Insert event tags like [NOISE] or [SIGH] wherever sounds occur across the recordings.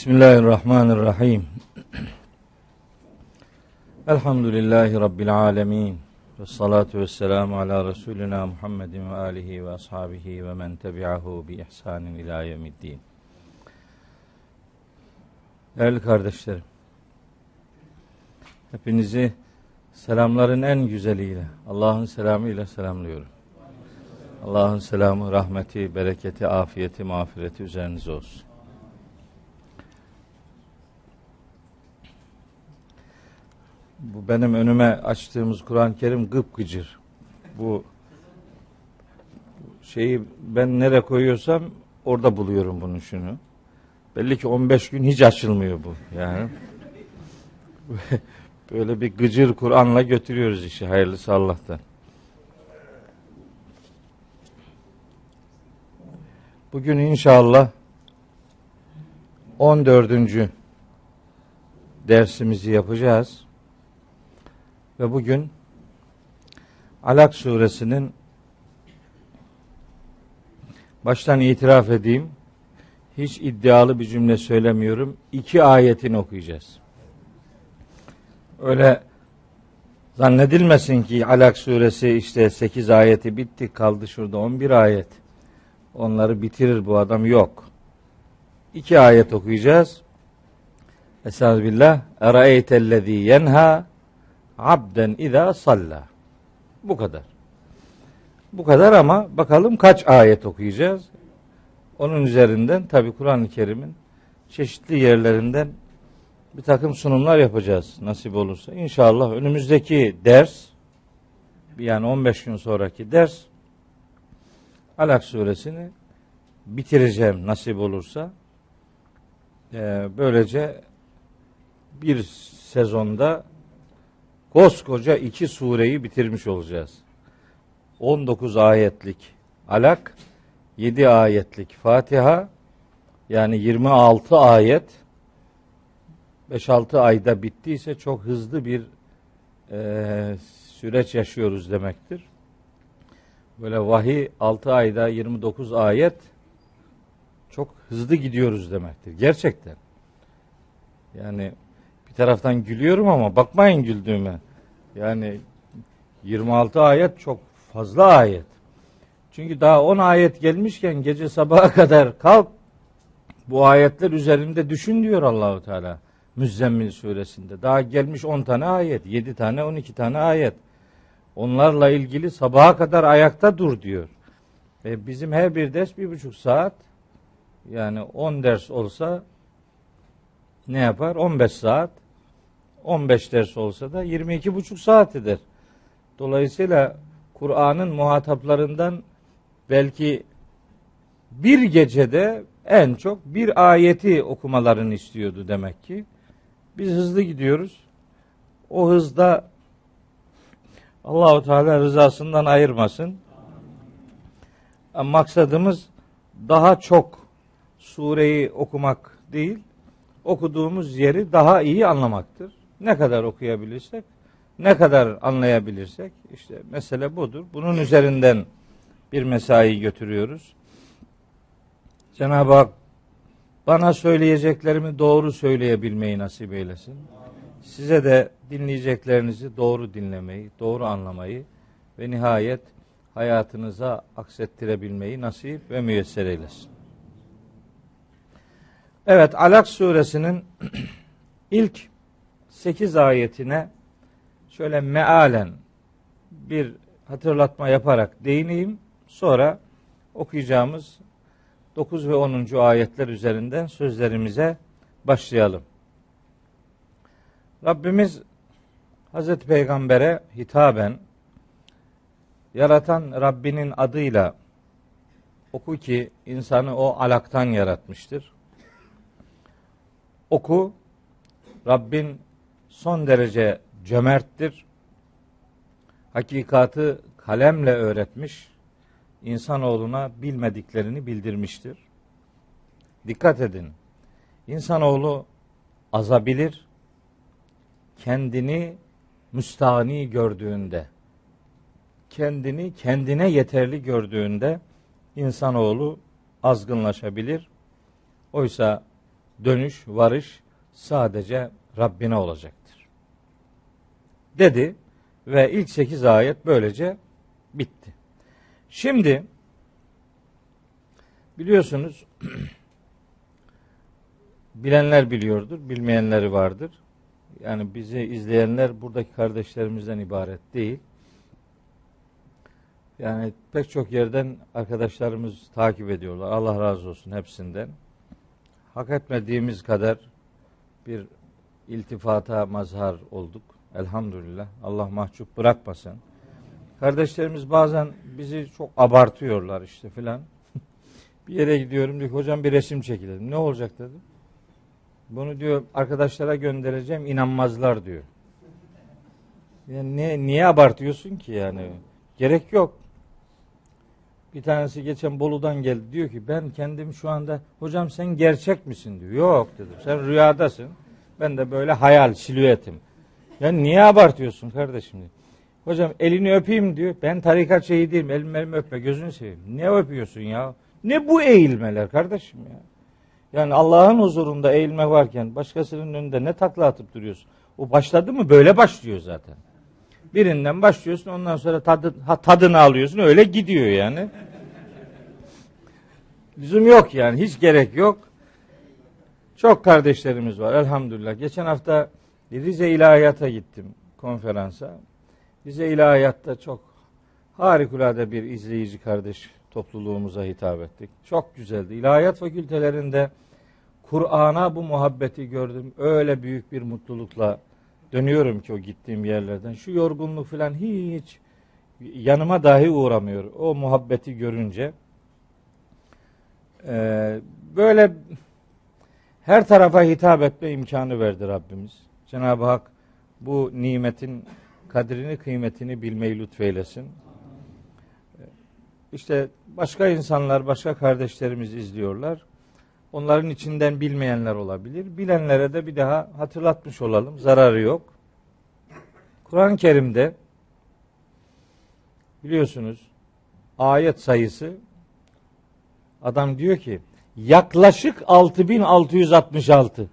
Bismillahirrahmanirrahim. Elhamdülillahi Rabbil alemin. Ve salatu ve selamu ala Resulina Muhammedin ve alihi ve ashabihi ve men tebi'ahu bi ihsanin ila yevmiddin. Değerli kardeşlerim, hepinizi selamların en güzeliyle, Allah'ın selamıyla selamlıyorum. Allah'ın selamı, rahmeti, bereketi, afiyeti, mağfireti üzerinize olsun. Bu benim önüme açtığımız Kur'an-ı Kerim gıpgıcır. Bu şeyi ben nereye koyuyorsam orada buluyorum bunun şunu. Belli ki 15 gün hiç açılmıyor bu yani. [LAUGHS] Böyle bir gıcır Kur'an'la götürüyoruz işi hayırlısı Allah'tan. Bugün inşallah 14. dersimizi yapacağız. Ve bugün Alak suresinin baştan itiraf edeyim hiç iddialı bir cümle söylemiyorum. iki ayetini okuyacağız. Öyle zannedilmesin ki Alak suresi işte 8 ayeti bitti kaldı şurada 11 ayet. Onları bitirir bu adam yok. İki ayet okuyacağız. Estağfirullah. Eraeytellezî yenha abden izâ salla. Bu kadar. Bu kadar ama bakalım kaç ayet okuyacağız. Onun üzerinden tabi Kur'an-ı Kerim'in çeşitli yerlerinden bir takım sunumlar yapacağız nasip olursa. İnşallah önümüzdeki ders yani 15 gün sonraki ders Alak suresini bitireceğim nasip olursa. Ee, böylece bir sezonda koskoca iki sureyi bitirmiş olacağız. 19 ayetlik Alak, 7 ayetlik Fatiha, yani 26 ayet 5-6 ayda bittiyse çok hızlı bir e, süreç yaşıyoruz demektir. Böyle vahiy 6 ayda 29 ayet çok hızlı gidiyoruz demektir. Gerçekten. Yani bir taraftan gülüyorum ama bakmayın güldüğüme. Yani 26 ayet çok fazla ayet. Çünkü daha 10 ayet gelmişken gece sabaha [LAUGHS] kadar kalk bu ayetler üzerinde düşün diyor Allahu Teala. Müzzemmil suresinde. Daha gelmiş 10 tane ayet, 7 tane, 12 tane ayet. Onlarla ilgili sabaha kadar ayakta dur diyor. Ve bizim her bir ders bir buçuk saat yani 10 ders olsa ne yapar? 15 saat. 15 ders olsa da 22 buçuk saat eder. Dolayısıyla Kur'an'ın muhataplarından belki bir gecede en çok bir ayeti okumalarını istiyordu demek ki. Biz hızlı gidiyoruz. O hızda Allahu Teala rızasından ayırmasın. Maksadımız daha çok sureyi okumak değil, okuduğumuz yeri daha iyi anlamaktır. Ne kadar okuyabilirsek, ne kadar anlayabilirsek, işte mesele budur. Bunun üzerinden bir mesai götürüyoruz. Cenab-ı Hak bana söyleyeceklerimi doğru söyleyebilmeyi nasip eylesin. Size de dinleyeceklerinizi doğru dinlemeyi, doğru anlamayı ve nihayet hayatınıza aksettirebilmeyi nasip ve müyesser eylesin. Evet, Alak suresinin [CLEARS THROAT] ilk 8 ayetine şöyle mealen bir hatırlatma yaparak değineyim. Sonra okuyacağımız 9 ve 10. ayetler üzerinden sözlerimize başlayalım. Rabbimiz Hazreti Peygamber'e hitaben yaratan Rabbinin adıyla oku ki insanı o alaktan yaratmıştır. Oku Rabbin son derece cömerttir. Hakikatı kalemle öğretmiş, insanoğluna bilmediklerini bildirmiştir. Dikkat edin. İnsanoğlu azabilir, kendini müstahni gördüğünde, kendini kendine yeterli gördüğünde insanoğlu azgınlaşabilir, Oysa dönüş, varış sadece Rabbine olacaktır. Dedi ve ilk sekiz ayet böylece bitti. Şimdi biliyorsunuz [CLEARS THROAT] bilenler biliyordur, bilmeyenleri vardır. Yani bizi izleyenler buradaki kardeşlerimizden ibaret değil. Yani pek çok yerden arkadaşlarımız takip ediyorlar. Allah razı olsun hepsinden. Hak etmediğimiz kadar bir iltifata mazhar olduk. Elhamdülillah. Allah mahcup bırakmasın. Kardeşlerimiz bazen bizi çok abartıyorlar işte filan. [LAUGHS] bir yere gidiyorum diyor hocam bir resim çekilelim. Ne olacak dedim. Bunu diyor arkadaşlara göndereceğim inanmazlar diyor. Yani ne, niye abartıyorsun ki yani? Gerek yok. Bir tanesi geçen Bolu'dan geldi. Diyor ki ben kendim şu anda hocam sen gerçek misin diyor. Yok dedim. Sen rüyadasın. Ben de böyle hayal, silüetim. Yani niye abartıyorsun kardeşim diyor. Hocam elini öpeyim diyor. Ben tarikat şeyi değilim. Elimi elimi öpme. Gözünü seveyim. Ne öpüyorsun ya? Ne bu eğilmeler kardeşim ya? Yani Allah'ın huzurunda eğilme varken başkasının önünde ne takla atıp duruyorsun? O başladı mı böyle başlıyor zaten. Birinden başlıyorsun ondan sonra tadı, ha, tadını alıyorsun öyle gidiyor yani. Lüzum yok yani hiç gerek yok. Çok kardeşlerimiz var elhamdülillah. Geçen hafta Rize İlahiyat'a gittim konferansa. Rize İlahiyat'ta çok harikulade bir izleyici kardeş topluluğumuza hitap ettik. Çok güzeldi. İlahiyat fakültelerinde Kur'an'a bu muhabbeti gördüm. Öyle büyük bir mutlulukla dönüyorum ki o gittiğim yerlerden. Şu yorgunluk falan hiç yanıma dahi uğramıyor. O muhabbeti görünce. Ee, böyle her tarafa hitap etme imkanı verdi Rabbimiz. Cenab-ı Hak bu nimetin kadrini kıymetini bilmeyi lütfeylesin. İşte başka insanlar, başka kardeşlerimiz izliyorlar. Onların içinden bilmeyenler olabilir. Bilenlere de bir daha hatırlatmış olalım. Zararı yok. Kur'an-ı Kerim'de biliyorsunuz ayet sayısı adam diyor ki yaklaşık 6666.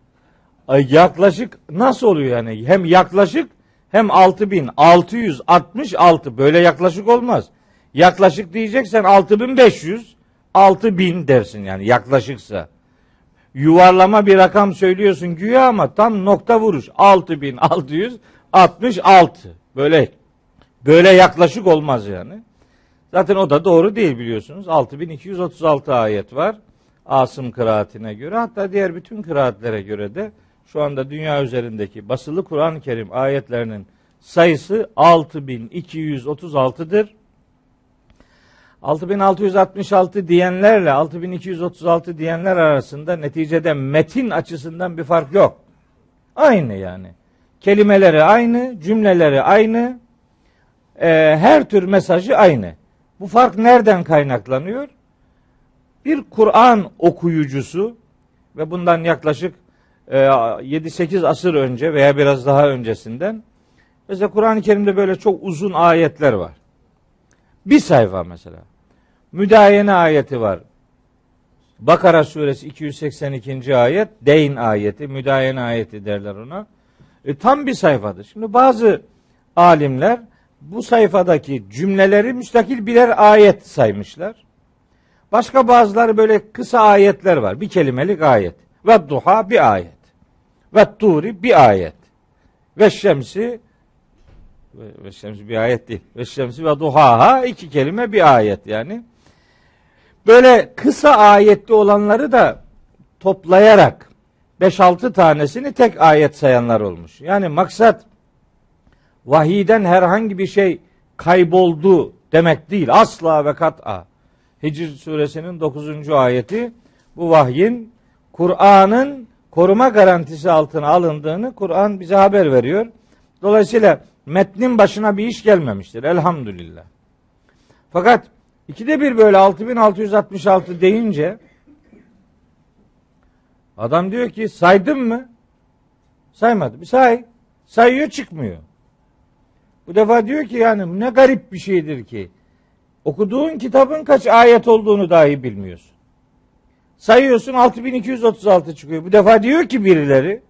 Ay yaklaşık nasıl oluyor yani? Hem yaklaşık hem 6666 böyle yaklaşık olmaz. Yaklaşık diyeceksen 6500 6000 dersin yani yaklaşıksa. Yuvarlama bir rakam söylüyorsun güya ama tam nokta vuruş 6666. Böyle böyle yaklaşık olmaz yani. Zaten o da doğru değil biliyorsunuz. 6236 ayet var. Asım kıraatine göre hatta diğer bütün kıraatlere göre de şu anda dünya üzerindeki basılı Kur'an-ı Kerim ayetlerinin sayısı 6236'dır. 6666 diyenlerle 6236 diyenler arasında neticede metin açısından bir fark yok. Aynı yani. Kelimeleri aynı, cümleleri aynı, e, her tür mesajı aynı. Bu fark nereden kaynaklanıyor? Bir Kur'an okuyucusu ve bundan yaklaşık e, 7-8 asır önce veya biraz daha öncesinden mesela Kur'an-ı Kerim'de böyle çok uzun ayetler var. Bir sayfa mesela. Müdayene ayeti var. Bakara suresi 282. ayet, Deyn ayeti, müdayene ayeti derler ona. E, tam bir sayfadır. Şimdi bazı alimler bu sayfadaki cümleleri müstakil birer ayet saymışlar. Başka bazıları böyle kısa ayetler var. Bir kelimelik ayet. Ve duha bir ayet. Ve turi bir ayet. Ve şemsi ve şemsi bir ayet değil. Ve şemsi ve duhaha iki kelime bir ayet yani. Böyle kısa ayetli olanları da toplayarak 5-6 tanesini tek ayet sayanlar olmuş. Yani maksat vahiden herhangi bir şey kayboldu demek değil. Asla ve kat'a. Hicr suresinin 9. ayeti bu vahyin Kur'an'ın koruma garantisi altına alındığını Kur'an bize haber veriyor. Dolayısıyla metnin başına bir iş gelmemiştir. Elhamdülillah. Fakat ikide bir böyle 6666 deyince adam diyor ki saydın mı? Saymadı. Bir say. Sayıyor çıkmıyor. Bu defa diyor ki yani ne garip bir şeydir ki. Okuduğun kitabın kaç ayet olduğunu dahi bilmiyorsun. Sayıyorsun 6236 çıkıyor. Bu defa diyor ki birileri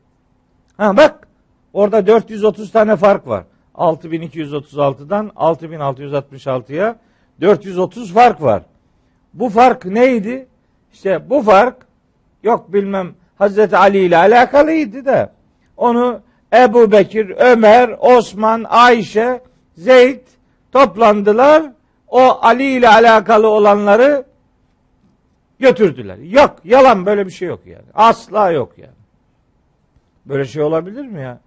ha bak orada 430 tane fark var. 6236'dan 6666'ya 430 fark var. Bu fark neydi? İşte bu fark yok bilmem Hazreti Ali ile alakalıydı da onu Ebu Bekir, Ömer, Osman, Ayşe, Zeyd toplandılar. O Ali ile alakalı olanları götürdüler. Yok, yalan böyle bir şey yok yani. Asla yok yani. Böyle şey olabilir mi ya?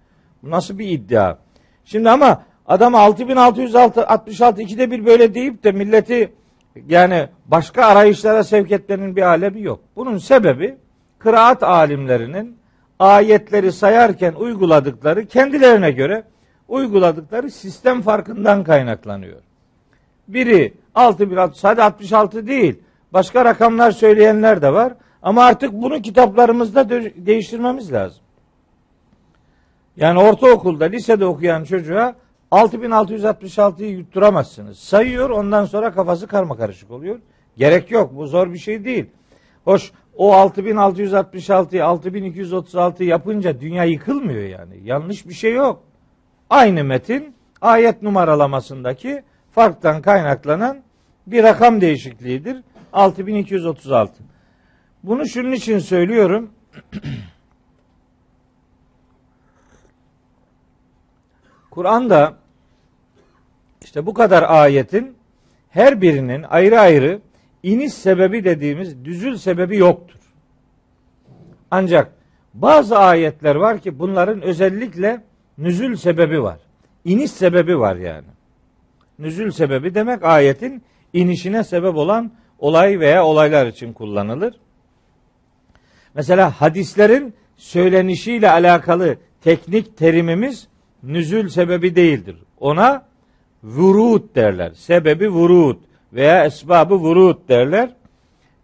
Bu nasıl bir iddia? Şimdi ama adam 6666 ikide bir böyle deyip de milleti yani başka arayışlara sevk etmenin bir alemi yok. Bunun sebebi kıraat alimlerinin ayetleri sayarken uyguladıkları kendilerine göre uyguladıkları sistem farkından kaynaklanıyor. Biri 6 bir sadece 66 değil. Başka rakamlar söyleyenler de var. Ama artık bunu kitaplarımızda değiştirmemiz lazım. Yani ortaokulda, lisede okuyan çocuğa 6666'yı yutturamazsınız. Sayıyor ondan sonra kafası karma karışık oluyor. Gerek yok. Bu zor bir şey değil. Hoş o 6666'yı 6236 yapınca dünya yıkılmıyor yani. Yanlış bir şey yok. Aynı metin ayet numaralamasındaki farktan kaynaklanan bir rakam değişikliğidir. 6236. Bunu şunun için söylüyorum. [CLEARS THROAT] Kur'an'da işte bu kadar ayetin her birinin ayrı ayrı iniş sebebi dediğimiz düzül sebebi yoktur. Ancak bazı ayetler var ki bunların özellikle nüzül sebebi var. İniş sebebi var yani. Nüzül sebebi demek ayetin inişine sebep olan olay veya olaylar için kullanılır. Mesela hadislerin söylenişiyle alakalı teknik terimimiz nüzül sebebi değildir. Ona vurut derler. Sebebi vurut veya esbabı vurut derler.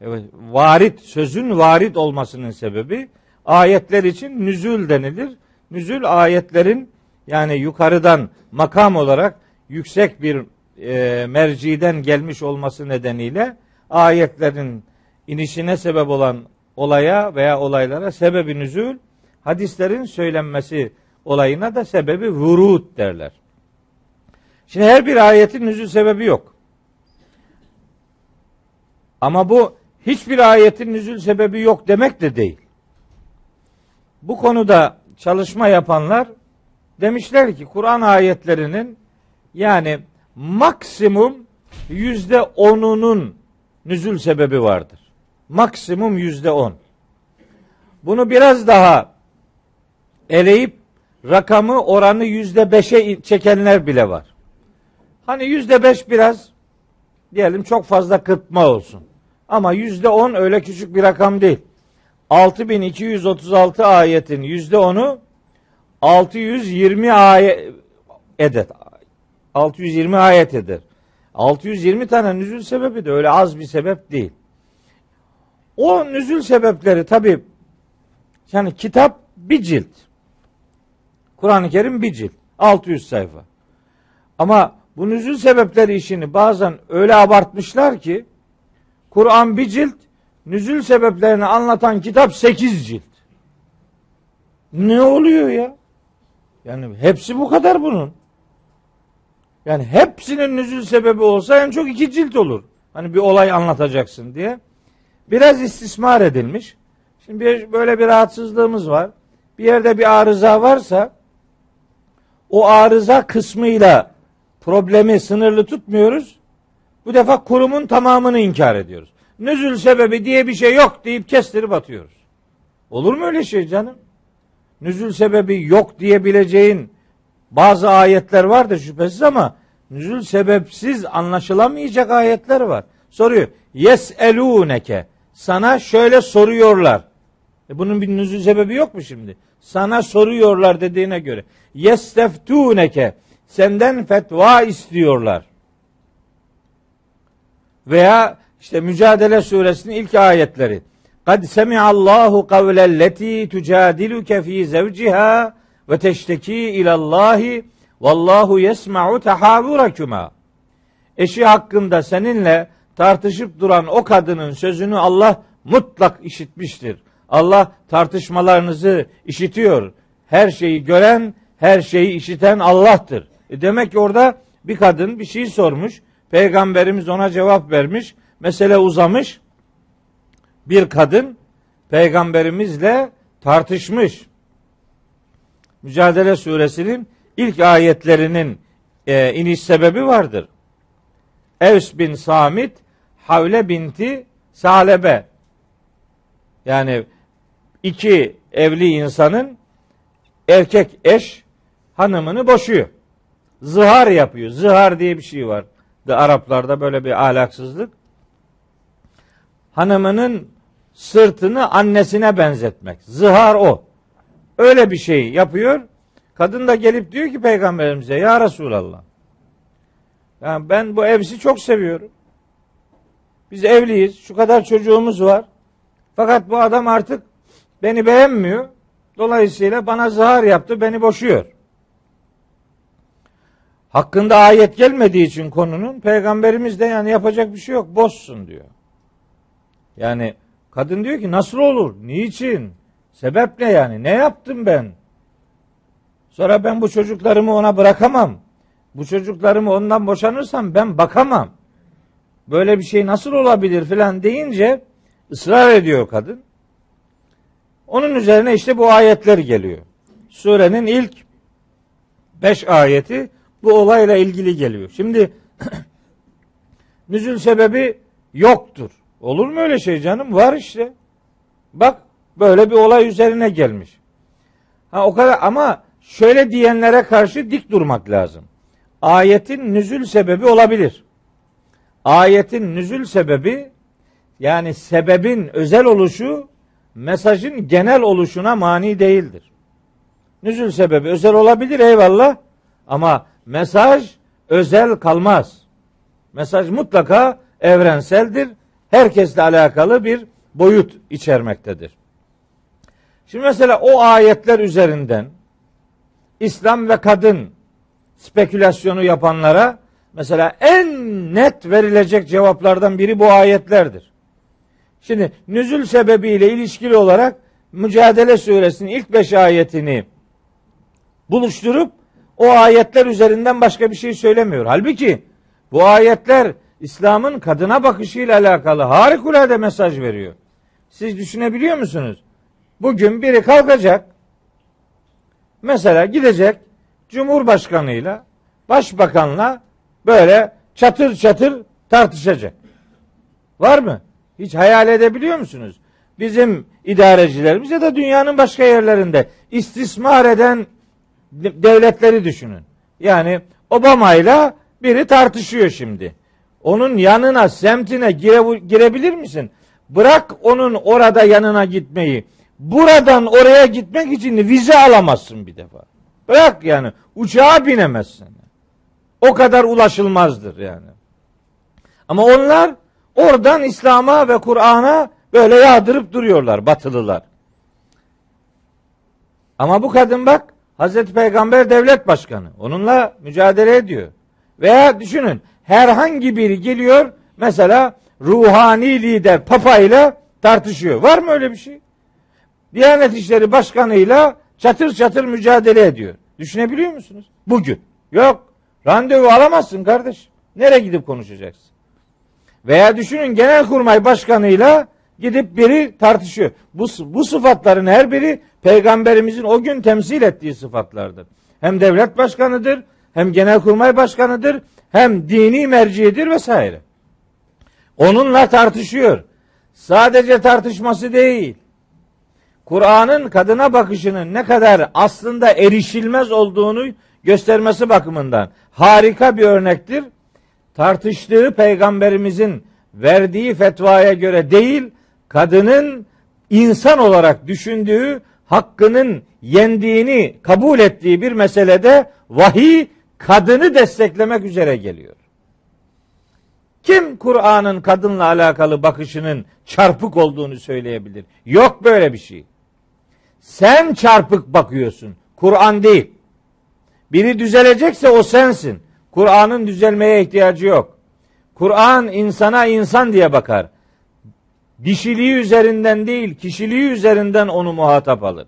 Evet, varit sözün varit olmasının sebebi ayetler için nüzül denilir. Nüzül ayetlerin yani yukarıdan makam olarak yüksek bir e, merciden gelmiş olması nedeniyle ayetlerin inişine sebep olan olaya veya olaylara sebebi nüzül, hadislerin söylenmesi olayına da sebebi vurut derler. Şimdi her bir ayetin nüzül sebebi yok. Ama bu hiçbir ayetin nüzül sebebi yok demek de değil. Bu konuda çalışma yapanlar demişler ki Kur'an ayetlerinin yani maksimum yüzde onunun nüzül sebebi vardır. Maksimum yüzde on. Bunu biraz daha eleyip rakamı oranı yüzde beşe çekenler bile var. Hani yüzde beş biraz diyelim çok fazla kıtma olsun. Ama yüzde on öyle küçük bir rakam değil. 6236 ayetin yüzde onu 620 ayet edet. 620 ayet eder. 620 tane nüzül sebebi de öyle az bir sebep değil. O nüzül sebepleri tabi yani kitap bir cilt. Kur'an-ı Kerim bir cilt. 600 sayfa. Ama bu nüzül sebepleri işini bazen öyle abartmışlar ki Kur'an bir cilt, nüzül sebeplerini anlatan kitap sekiz cilt. Ne oluyor ya? Yani hepsi bu kadar bunun. Yani hepsinin nüzül sebebi olsa en çok iki cilt olur. Hani bir olay anlatacaksın diye. Biraz istismar edilmiş. Şimdi bir, böyle bir rahatsızlığımız var. Bir yerde bir arıza varsa o arıza kısmıyla problemi sınırlı tutmuyoruz. Bu defa kurumun tamamını inkar ediyoruz. Nüzül sebebi diye bir şey yok deyip kestirip atıyoruz. Olur mu öyle şey canım? Nüzül sebebi yok diyebileceğin bazı ayetler vardır şüphesiz ama nüzül sebepsiz anlaşılamayacak ayetler var. Soruyor. Yes eluneke. Sana şöyle soruyorlar. E bunun bir nüzül sebebi yok mu şimdi? Sana soruyorlar dediğine göre. Yesteftuneke. Senden fetva istiyorlar. Veya işte Mücadele Suresinin ilk ayetleri. Kad semi'allahu kavlelleti tucadiluke fi zevciha ve teşteki ilallahi vallahu yesma'u tahavurakuma. Eşi hakkında seninle tartışıp duran o kadının sözünü Allah mutlak işitmiştir. Allah tartışmalarınızı işitiyor. Her şeyi gören, her şeyi işiten Allah'tır. E demek ki orada bir kadın bir şey sormuş. Peygamberimiz ona cevap vermiş. Mesele uzamış. Bir kadın peygamberimizle tartışmış. Mücadele suresinin ilk ayetlerinin e, iniş sebebi vardır. Evs bin Samit Havle binti Salebe yani iki evli insanın erkek eş hanımını boşuyor. Zihar yapıyor. Zihar diye bir şey var. De Araplarda böyle bir ahlaksızlık. Hanımının sırtını annesine benzetmek. Zihar o. Öyle bir şey yapıyor. Kadın da gelip diyor ki peygamberimize ya Resulallah. Yani ben bu evsi çok seviyorum. Biz evliyiz. Şu kadar çocuğumuz var. Fakat bu adam artık beni beğenmiyor. Dolayısıyla bana zahar yaptı, beni boşuyor. Hakkında ayet gelmediği için konunun peygamberimiz de yani yapacak bir şey yok, bozsun diyor. Yani kadın diyor ki nasıl olur? Niçin? Sebep ne yani? Ne yaptım ben? Sonra ben bu çocuklarımı ona bırakamam. Bu çocuklarımı ondan boşanırsam ben bakamam. Böyle bir şey nasıl olabilir filan deyince ısrar ediyor kadın. Onun üzerine işte bu ayetler geliyor. Surenin ilk beş ayeti bu olayla ilgili geliyor. Şimdi [CLEARS THROAT] nüzül sebebi yoktur. Olur mu öyle şey canım? Var işte. Bak böyle bir olay üzerine gelmiş. Ha o kadar ama şöyle diyenlere karşı dik durmak lazım. Ayetin nüzül sebebi olabilir. Ayetin nüzül sebebi yani sebebin özel oluşu mesajın genel oluşuna mani değildir. Nüzül sebebi özel olabilir eyvallah ama mesaj özel kalmaz. Mesaj mutlaka evrenseldir. Herkesle alakalı bir boyut içermektedir. Şimdi mesela o ayetler üzerinden İslam ve kadın spekülasyonu yapanlara mesela en net verilecek cevaplardan biri bu ayetlerdir. Şimdi nüzül sebebiyle ilişkili olarak Mücadele Suresinin ilk beş ayetini buluşturup o ayetler üzerinden başka bir şey söylemiyor. Halbuki bu ayetler İslam'ın kadına bakışıyla alakalı harikulade mesaj veriyor. Siz düşünebiliyor musunuz? Bugün biri kalkacak mesela gidecek Cumhurbaşkanıyla Başbakanla böyle çatır çatır tartışacak. Var mı? Hiç hayal edebiliyor musunuz? Bizim idarecilerimiz ya da dünyanın başka yerlerinde istismar eden devletleri düşünün. Yani Obama ile biri tartışıyor şimdi. Onun yanına, semtine gire, girebilir misin? Bırak onun orada yanına gitmeyi. Buradan oraya gitmek için vize alamazsın bir defa. Bırak yani uçağa binemezsin. O kadar ulaşılmazdır yani. Ama onlar oradan İslam'a ve Kur'an'a böyle yağdırıp duruyorlar batılılar. Ama bu kadın bak Hazreti Peygamber devlet başkanı. Onunla mücadele ediyor. Veya düşünün herhangi biri geliyor mesela ruhani lider papa ile tartışıyor. Var mı öyle bir şey? Diyanet İşleri Başkanı'yla çatır çatır mücadele ediyor. Düşünebiliyor musunuz? Bugün. Yok. Randevu alamazsın kardeş. Nereye gidip konuşacaksın? Veya düşünün genelkurmay başkanıyla gidip biri tartışıyor. Bu, bu sıfatların her biri peygamberimizin o gün temsil ettiği sıfatlardır. Hem devlet başkanıdır, hem genelkurmay başkanıdır, hem dini mercidir vesaire. Onunla tartışıyor. Sadece tartışması değil. Kur'an'ın kadına bakışının ne kadar aslında erişilmez olduğunu göstermesi bakımından harika bir örnektir. Tartıştığı peygamberimizin verdiği fetvaya göre değil, kadının insan olarak düşündüğü, hakkının yendiğini kabul ettiği bir meselede vahiy kadını desteklemek üzere geliyor. Kim Kur'an'ın kadınla alakalı bakışının çarpık olduğunu söyleyebilir? Yok böyle bir şey. Sen çarpık bakıyorsun. Kur'an değil. Biri düzelecekse o sensin. Kur'an'ın düzelmeye ihtiyacı yok. Kur'an insana insan diye bakar. Dişiliği üzerinden değil, kişiliği üzerinden onu muhatap alır.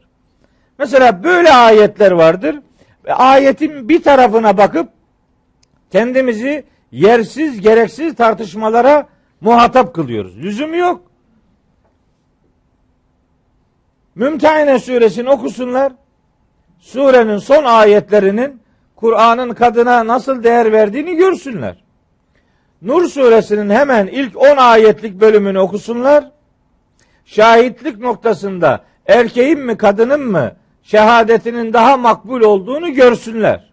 Mesela böyle ayetler vardır. Ve ayetin bir tarafına bakıp kendimizi yersiz, gereksiz tartışmalara muhatap kılıyoruz. Lüzum yok. Mümtehine suresini okusunlar. Surenin son ayetlerinin Kur'an'ın kadına nasıl değer verdiğini görsünler. Nur suresinin hemen ilk 10 ayetlik bölümünü okusunlar. Şahitlik noktasında erkeğin mi kadının mı şehadetinin daha makbul olduğunu görsünler.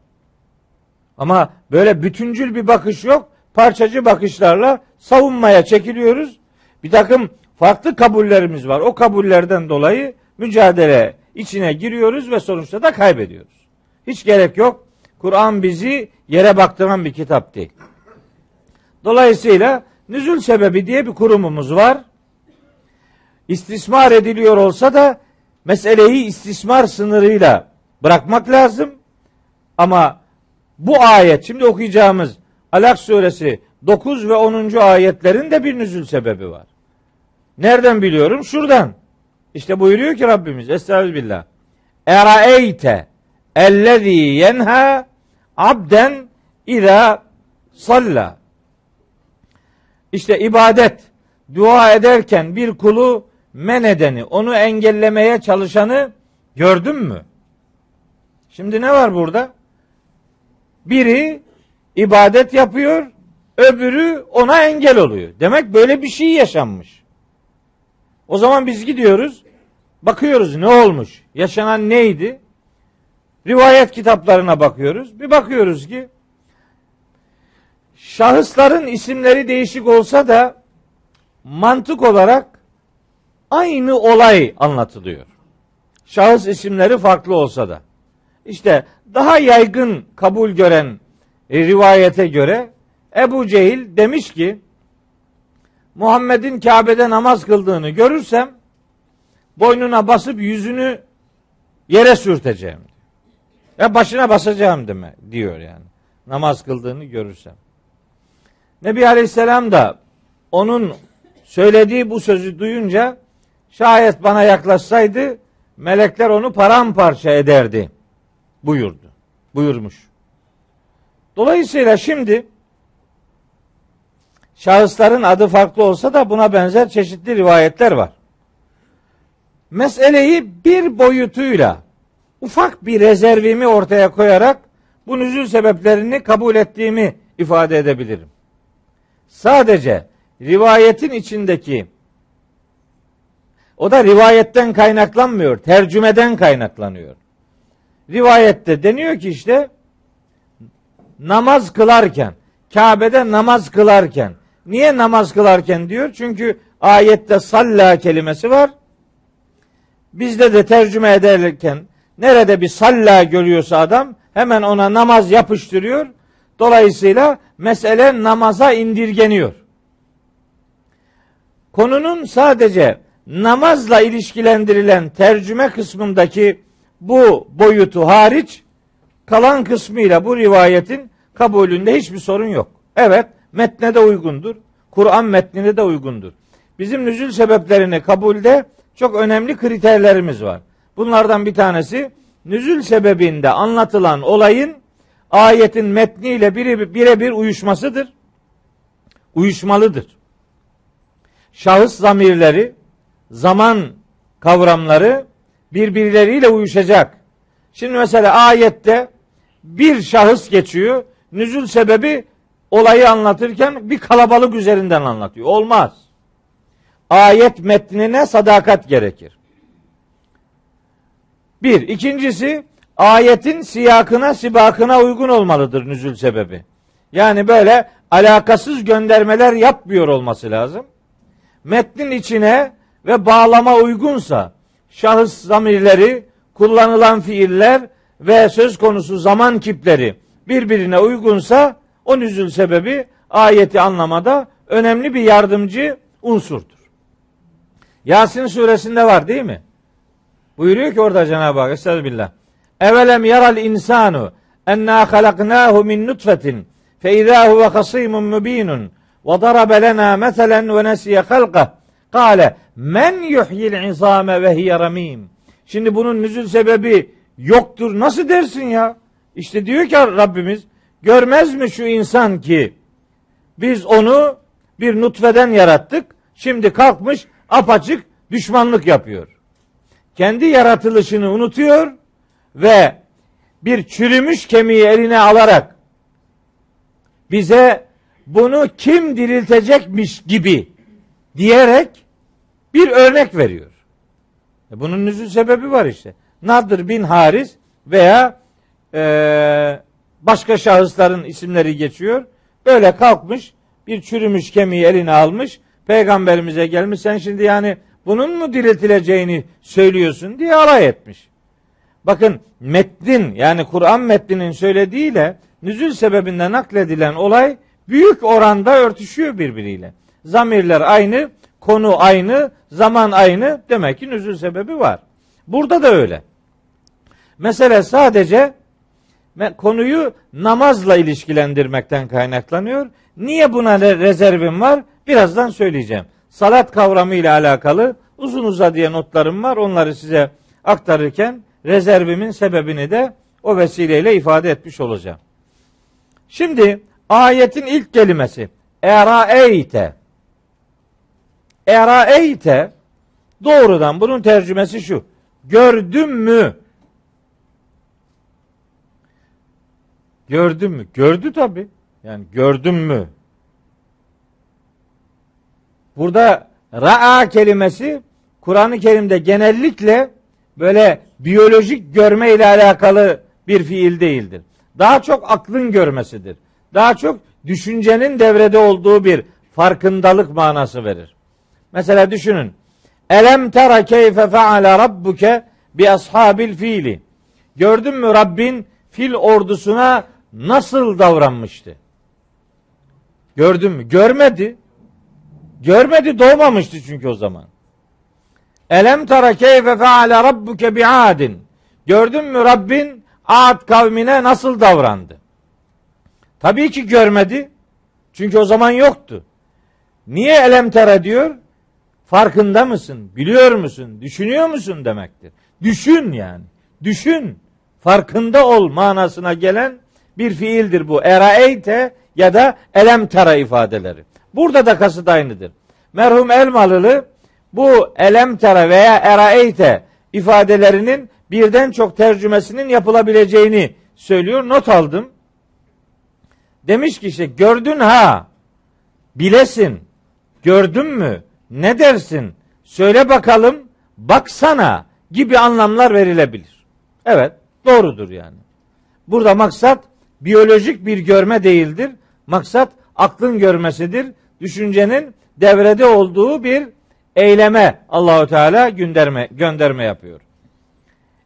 Ama böyle bütüncül bir bakış yok. Parçacı bakışlarla savunmaya çekiliyoruz. Bir takım farklı kabullerimiz var. O kabullerden dolayı mücadele içine giriyoruz ve sonuçta da kaybediyoruz. Hiç gerek yok. Kur'an bizi yere baktıran bir kitap değil. Dolayısıyla nüzül sebebi diye bir kurumumuz var. İstismar ediliyor olsa da meseleyi istismar sınırıyla bırakmak lazım. Ama bu ayet şimdi okuyacağımız Alak suresi 9 ve 10. ayetlerin de bir nüzül sebebi var. Nereden biliyorum? Şuradan. İşte buyuruyor ki Rabbimiz Estağfirullah. Eraeyte ellezî yenha abden ida salla. İşte ibadet, dua ederken bir kulu men edeni, onu engellemeye çalışanı gördün mü? Şimdi ne var burada? Biri ibadet yapıyor, öbürü ona engel oluyor. Demek böyle bir şey yaşanmış. O zaman biz gidiyoruz, bakıyoruz ne olmuş, yaşanan neydi? Rivayet kitaplarına bakıyoruz. Bir bakıyoruz ki şahısların isimleri değişik olsa da mantık olarak aynı olay anlatılıyor. Şahıs isimleri farklı olsa da. İşte daha yaygın kabul gören e, rivayete göre Ebu Cehil demiş ki Muhammed'in Kabe'de namaz kıldığını görürsem boynuna basıp yüzünü yere sürteceğim. Ya başına basacağım deme diyor yani. Namaz kıldığını görürsem. Nebi Aleyhisselam da onun söylediği bu sözü duyunca şayet bana yaklaşsaydı melekler onu paramparça ederdi buyurdu. Buyurmuş. Dolayısıyla şimdi şahısların adı farklı olsa da buna benzer çeşitli rivayetler var. Meseleyi bir boyutuyla ufak bir rezervimi ortaya koyarak bu nüzül sebeplerini kabul ettiğimi ifade edebilirim. Sadece rivayetin içindeki o da rivayetten kaynaklanmıyor, tercümeden kaynaklanıyor. Rivayette deniyor ki işte namaz kılarken, Kabe'de namaz kılarken, niye namaz kılarken diyor? Çünkü ayette salla kelimesi var. Bizde de tercüme ederken nerede bir salla görüyorsa adam hemen ona namaz yapıştırıyor. Dolayısıyla mesele namaza indirgeniyor. Konunun sadece namazla ilişkilendirilen tercüme kısmındaki bu boyutu hariç kalan kısmıyla bu rivayetin kabulünde hiçbir sorun yok. Evet metne de uygundur. Kur'an metnine de uygundur. Bizim nüzül sebeplerini kabulde çok önemli kriterlerimiz var. Bunlardan bir tanesi nüzül sebebinde anlatılan olayın ayetin metniyle birebir bire uyuşmasıdır. Uyuşmalıdır. Şahıs zamirleri, zaman kavramları birbirleriyle uyuşacak. Şimdi mesela ayette bir şahıs geçiyor. Nüzül sebebi olayı anlatırken bir kalabalık üzerinden anlatıyor. Olmaz. Ayet metnine sadakat gerekir. Bir. ikincisi ayetin siyakına sibakına uygun olmalıdır nüzül sebebi. Yani böyle alakasız göndermeler yapmıyor olması lazım. Metnin içine ve bağlama uygunsa şahıs zamirleri, kullanılan fiiller ve söz konusu zaman kipleri birbirine uygunsa o nüzül sebebi ayeti anlamada önemli bir yardımcı unsurdur. Yasin suresinde var değil mi? Buyuruyor ki orada Cenab-ı Hak Estağfirullah. Evelem yaral insanu enna halaknahu min nutfetin fe izâ huve hasîmun mübînun ve darabe lena meselen ve nesiye halqah Kale men yuhyil izame ve hiye ramim. Şimdi bunun nüzül sebebi yoktur. Nasıl dersin ya? İşte diyor ki Rabbimiz görmez mi şu insan ki biz onu bir nutfeden yarattık. Şimdi kalkmış apaçık düşmanlık yapıyor. Kendi yaratılışını unutuyor ve bir çürümüş kemiği eline alarak bize bunu kim diriltecekmiş gibi diyerek bir örnek veriyor. E, bunun nüzul sebebi var işte. Nadir bin Haris veya e, başka şahısların isimleri geçiyor. Böyle kalkmış bir çürümüş kemiği eline almış. Peygamberimize gelmiş. Sen şimdi yani bunun mu diriltileceğini söylüyorsun diye alay etmiş. Bakın metnin yani Kur'an metninin söylediğiyle nüzül sebebinden nakledilen olay büyük oranda örtüşüyor birbiriyle. Zamirler aynı, konu aynı, zaman aynı. Demek ki nüzül sebebi var. Burada da öyle. Mesele sadece konuyu namazla ilişkilendirmekten kaynaklanıyor. Niye buna rezervim var? Birazdan söyleyeceğim. Salat kavramı ile alakalı uzun uzadıya notlarım var. Onları size aktarırken rezervimin sebebini de o vesileyle ifade etmiş olacağım. Şimdi ayetin ilk kelimesi eraeyte eraeyte doğrudan bunun tercümesi şu. Gördün mü? Gördün mü? Gördü tabi. Yani gördün mü? Burada ra'a kelimesi Kur'an-ı Kerim'de genellikle böyle biyolojik görme ile alakalı bir fiil değildir. Daha çok aklın görmesidir. Daha çok düşüncenin devrede olduğu bir farkındalık manası verir. Mesela düşünün. Elem tera keyfe feale rabbuke bi ashabil fiili. Gördün mü Rabbin fil ordusuna nasıl davranmıştı? Gördün mü? Görmedi. Görmedi doğmamıştı çünkü o zaman. Elem tara keyfe feale rabbuke bi'adin. Gördün mü Rabbin Ad kavmine nasıl davrandı? Tabii ki görmedi. Çünkü o zaman yoktu. Niye elem tara diyor? Farkında mısın? Biliyor musun? Düşünüyor musun demektir. Düşün yani. Düşün. Farkında ol manasına gelen bir fiildir bu. Eraeyte ya da elem tara ifadeleri. Burada da kasıt aynıdır. Merhum Elmalılı bu elem tara veya eraeyte ifadelerinin birden çok tercümesinin yapılabileceğini söylüyor. Not aldım. Demiş ki işte gördün ha, bilesin, gördün mü, ne dersin, söyle bakalım, baksana gibi anlamlar verilebilir. Evet, doğrudur yani. Burada maksat biyolojik bir görme değildir. Maksat aklın görmesidir. Düşüncenin devrede olduğu bir eyleme Allahu Teala gönderme gönderme yapıyor.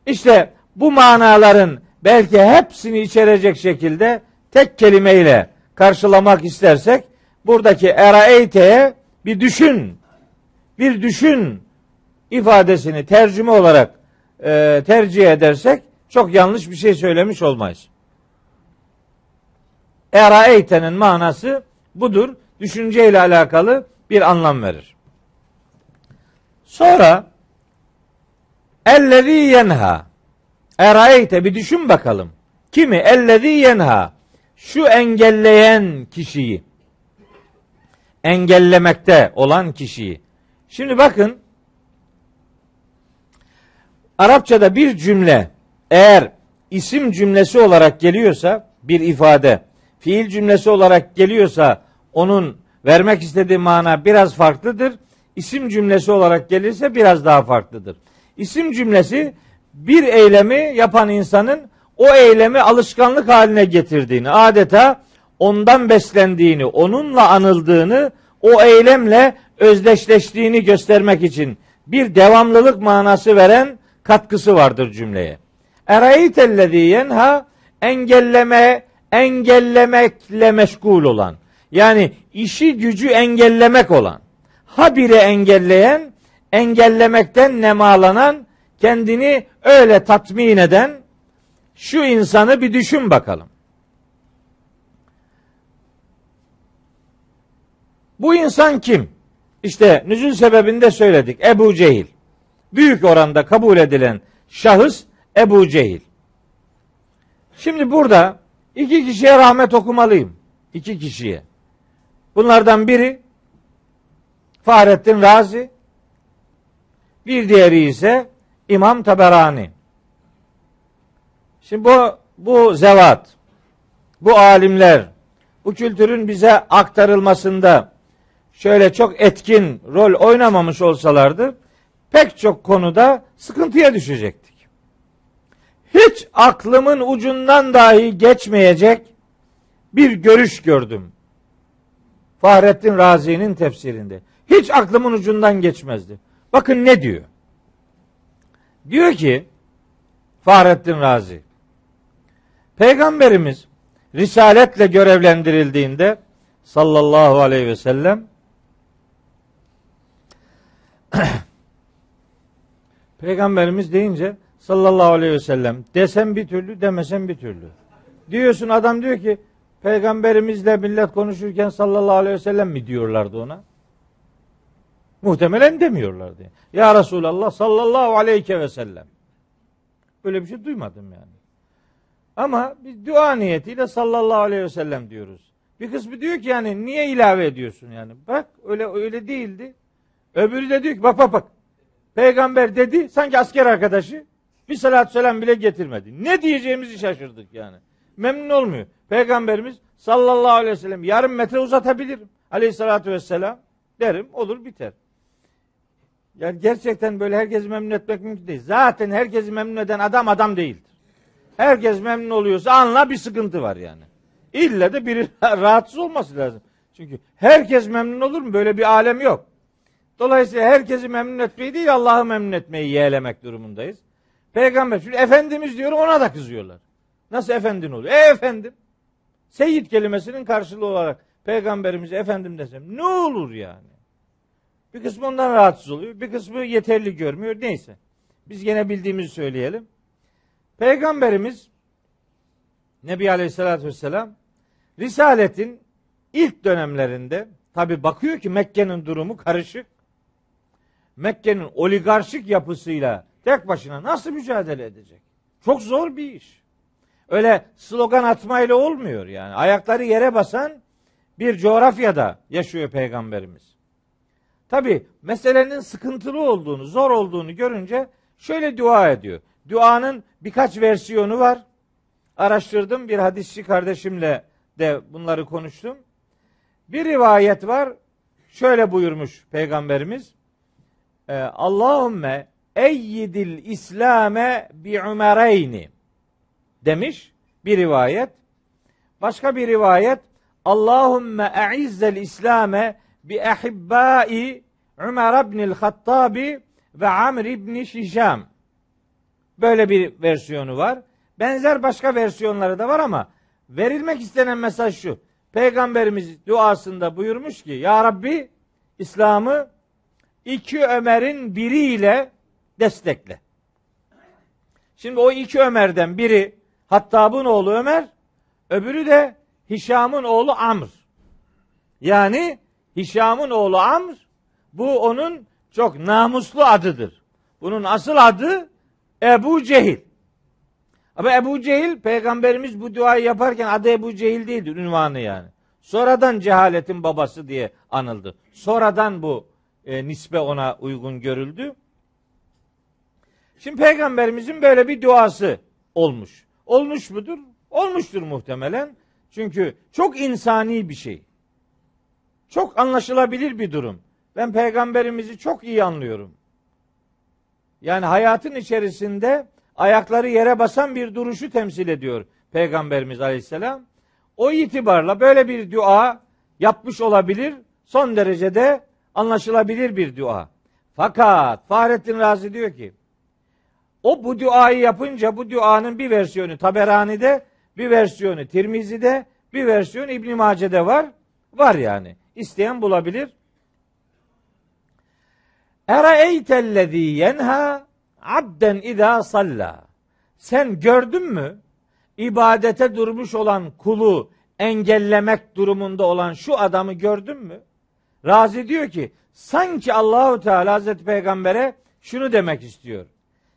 İşte bu manaların belki hepsini içerecek şekilde tek kelimeyle karşılamak istersek buradaki eraeyte'ye bir düşün, bir düşün ifadesini tercüme olarak e, tercih edersek çok yanlış bir şey söylemiş olmayız. Eraeyte'nin manası budur. Düşünce ile alakalı bir anlam verir. Sonra ellezî yenha Eraeyte bir düşün bakalım. Kimi? Ellezî yenha. Şu engelleyen kişiyi. Engellemekte olan kişiyi. Şimdi bakın. Arapçada bir cümle eğer isim cümlesi olarak geliyorsa bir ifade, fiil cümlesi olarak geliyorsa onun vermek istediği mana biraz farklıdır. İsim cümlesi olarak gelirse biraz daha farklıdır. İsim cümlesi bir eylemi yapan insanın o eylemi alışkanlık haline getirdiğini, adeta ondan beslendiğini, onunla anıldığını, o eylemle özdeşleştiğini göstermek için bir devamlılık manası veren katkısı vardır cümleye. Erayitellezî yenha engelleme, engellemekle meşgul olan. Yani işi gücü engellemek olan. Habire engelleyen, engellemekten nemalanan, kendini öyle tatmin eden şu insanı bir düşün bakalım. Bu insan kim? İşte nüzül sebebini de söyledik. Ebu Cehil. Büyük oranda kabul edilen şahıs Ebu Cehil. Şimdi burada iki kişiye rahmet okumalıyım. İki kişiye. Bunlardan biri Fahrettin Razi, bir diğeri ise İmam Taberani. Şimdi bu bu zevat, bu alimler, bu kültürün bize aktarılmasında şöyle çok etkin rol oynamamış olsalardı pek çok konuda sıkıntıya düşecektik. Hiç aklımın ucundan dahi geçmeyecek bir görüş gördüm. Fahrettin Razi'nin tefsirinde. Hiç aklımın ucundan geçmezdi. Bakın ne diyor? Diyor ki Fahrettin Razi Peygamberimiz risaletle görevlendirildiğinde sallallahu aleyhi ve sellem [CLEARS THROAT] Peygamberimiz deyince sallallahu aleyhi ve sellem desem bir türlü demesem bir türlü. Diyorsun adam diyor ki peygamberimizle millet konuşurken sallallahu aleyhi ve sellem mi diyorlardı ona? Muhtemelen demiyorlardı. Ya Resulallah sallallahu aleyhi ve sellem. Böyle bir şey duymadım yani. Ama biz dua niyetiyle sallallahu aleyhi ve sellem diyoruz. Bir kısmı diyor ki yani niye ilave ediyorsun yani? Bak öyle öyle değildi. Öbürü de diyor ki bak bak bak. Peygamber dedi sanki asker arkadaşı bir salat selam bile getirmedi. Ne diyeceğimizi şaşırdık yani. Memnun olmuyor. Peygamberimiz sallallahu aleyhi ve sellem yarım metre uzatabilirim. Aleyhissalatü vesselam derim olur biter. Yani gerçekten böyle herkesi memnun etmek mümkün değil. Zaten herkesi memnun eden adam adam değildir. Herkes memnun oluyorsa anla bir sıkıntı var yani. İlle de biri [LAUGHS] rahatsız olması lazım. Çünkü herkes memnun olur mu? Böyle bir alem yok. Dolayısıyla herkesi memnun etmeyi değil Allah'ı memnun etmeyi yeğlemek durumundayız. Peygamber şimdi Efendimiz diyor ona da kızıyorlar. Nasıl efendin oluyor? E efendim. Seyyid kelimesinin karşılığı olarak peygamberimize efendim desem ne olur yani? Bir kısmı ondan rahatsız oluyor. Bir kısmı yeterli görmüyor. Neyse. Biz gene bildiğimizi söyleyelim. Peygamberimiz Nebi Aleyhisselatü Vesselam Risaletin ilk dönemlerinde tabi bakıyor ki Mekke'nin durumu karışık. Mekke'nin oligarşik yapısıyla tek başına nasıl mücadele edecek? Çok zor bir iş. Öyle slogan atmayla olmuyor yani. Ayakları yere basan bir coğrafyada yaşıyor peygamberimiz. Tabi meselenin sıkıntılı olduğunu, zor olduğunu görünce şöyle dua ediyor. Duanın birkaç versiyonu var. Araştırdım bir hadisçi kardeşimle de bunları konuştum. Bir rivayet var. Şöyle buyurmuş peygamberimiz. Ee, Allahümme eyyidil İslame bi umereyni demiş bir rivayet. Başka bir rivayet Allahümme e'izzel İslame bi ehibbai Ömer ibnil Hattabi ve Amr ibn Şişam. Böyle bir versiyonu var. Benzer başka versiyonları da var ama verilmek istenen mesaj şu. Peygamberimiz duasında buyurmuş ki Ya Rabbi İslam'ı iki Ömer'in biriyle destekle. Şimdi o iki Ömer'den biri Hattab'ın oğlu Ömer, öbürü de Hişam'ın oğlu Amr. Yani Hişam'ın oğlu Amr bu onun çok namuslu adıdır. Bunun asıl adı Ebu Cehil. Ama Ebu Cehil peygamberimiz bu duayı yaparken adı Ebu Cehil değildir ünvanı yani. Sonradan cehaletin babası diye anıldı. Sonradan bu e, nisbe ona uygun görüldü. Şimdi peygamberimizin böyle bir duası olmuş. Olmuş mudur? Olmuştur muhtemelen. Çünkü çok insani bir şey. Çok anlaşılabilir bir durum. Ben peygamberimizi çok iyi anlıyorum. Yani hayatın içerisinde ayakları yere basan bir duruşu temsil ediyor peygamberimiz aleyhisselam. O itibarla böyle bir dua yapmış olabilir. Son derecede anlaşılabilir bir dua. Fakat Fahrettin Razi diyor ki o bu duayı yapınca bu duanın bir versiyonu Taberani'de, bir versiyonu Tirmizi'de, bir versiyonu İbn Mace'de var. Var yani. İsteyen bulabilir. Eraeytellezî yenha abden idâ salla. Sen gördün mü? ibadete durmuş olan kulu engellemek durumunda olan şu adamı gördün mü? Razi diyor ki sanki Allahu Teala Hazreti Peygamber'e şunu demek istiyor.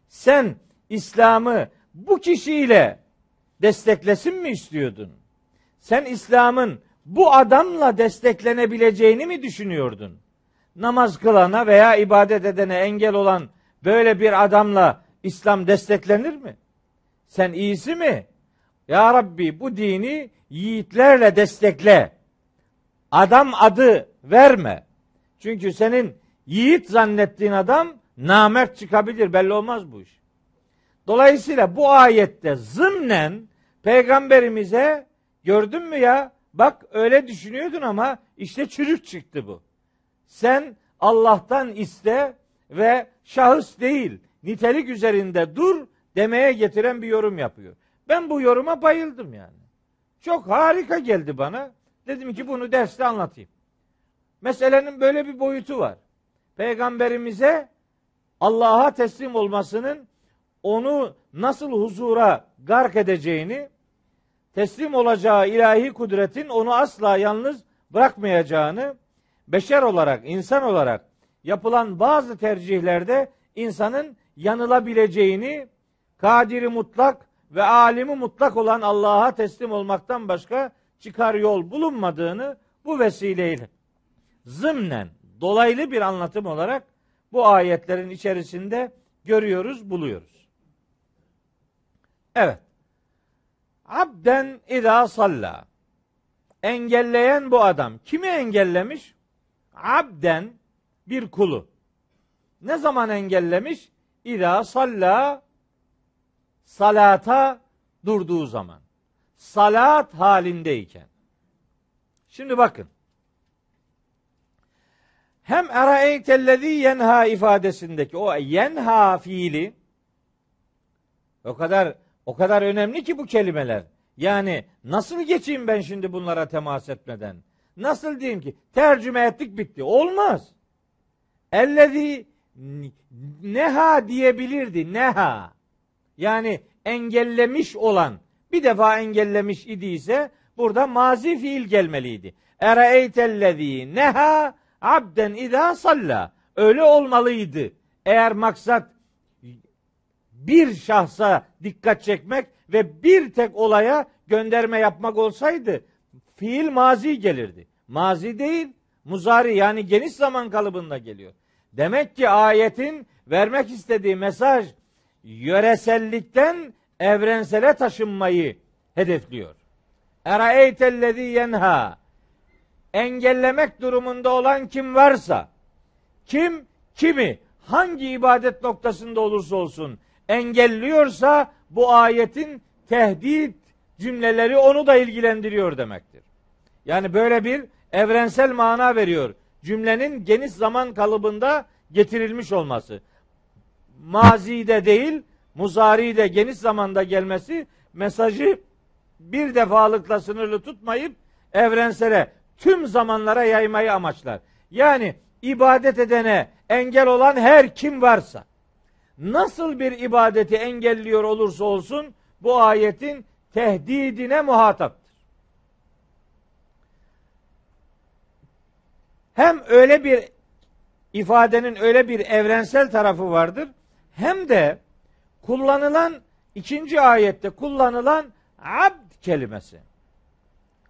Sen İslam'ı bu kişiyle desteklesin mi istiyordun? Sen İslam'ın bu adamla desteklenebileceğini mi düşünüyordun? Namaz kılana veya ibadet edene engel olan böyle bir adamla İslam desteklenir mi? Sen iyisi mi? Ya Rabbi bu dini yiğitlerle destekle. Adam adı verme. Çünkü senin yiğit zannettiğin adam namert çıkabilir. Belli olmaz bu iş. Dolayısıyla bu ayette zımnen peygamberimize gördün mü ya bak öyle düşünüyordun ama işte çürük çıktı bu. Sen Allah'tan iste ve şahıs değil nitelik üzerinde dur demeye getiren bir yorum yapıyor. Ben bu yoruma bayıldım yani. Çok harika geldi bana. Dedim ki bunu derste anlatayım. Meselenin böyle bir boyutu var. Peygamberimize Allah'a teslim olmasının onu nasıl huzura gark edeceğini, teslim olacağı ilahi kudretin onu asla yalnız bırakmayacağını, beşer olarak, insan olarak yapılan bazı tercihlerde insanın yanılabileceğini, kadiri mutlak ve alimi mutlak olan Allah'a teslim olmaktan başka çıkar yol bulunmadığını bu vesileyle zımnen dolaylı bir anlatım olarak bu ayetlerin içerisinde görüyoruz, buluyoruz. Evet. Abden ida salla. Engelleyen bu adam. Kimi engellemiş? Abden bir kulu. Ne zaman engellemiş? İda salla salata durduğu zaman. Salat halindeyken. Şimdi bakın. Hem eraeytellezî yenha ifadesindeki o yenha fiili o kadar o kadar önemli ki bu kelimeler. Yani nasıl geçeyim ben şimdi bunlara temas etmeden? Nasıl diyeyim ki tercüme ettik bitti. Olmaz. Ellezî neha diyebilirdi. Neha. Yani engellemiş olan bir defa engellemiş idiyse burada mazi fiil gelmeliydi. Ereeytellezî neha abden idâ salla. Öyle olmalıydı. Eğer maksat bir şahsa dikkat çekmek ve bir tek olaya gönderme yapmak olsaydı fiil mazi gelirdi. Mazi değil, muzari yani geniş zaman kalıbında geliyor. Demek ki ayetin vermek istediği mesaj yöresellikten evrensele taşınmayı hedefliyor. Eraeytellezî yenha engellemek durumunda olan kim varsa kim kimi hangi ibadet noktasında olursa olsun engelliyorsa bu ayetin tehdit cümleleri onu da ilgilendiriyor demektir. Yani böyle bir evrensel mana veriyor. Cümlenin geniş zaman kalıbında getirilmiş olması. Mazide değil, muzari'de geniş zamanda gelmesi mesajı bir defalıkla sınırlı tutmayıp evrensele tüm zamanlara yaymayı amaçlar. Yani ibadet edene engel olan her kim varsa nasıl bir ibadeti engelliyor olursa olsun bu ayetin tehdidine muhataptır. Hem öyle bir ifadenin öyle bir evrensel tarafı vardır hem de kullanılan ikinci ayette kullanılan abd kelimesi.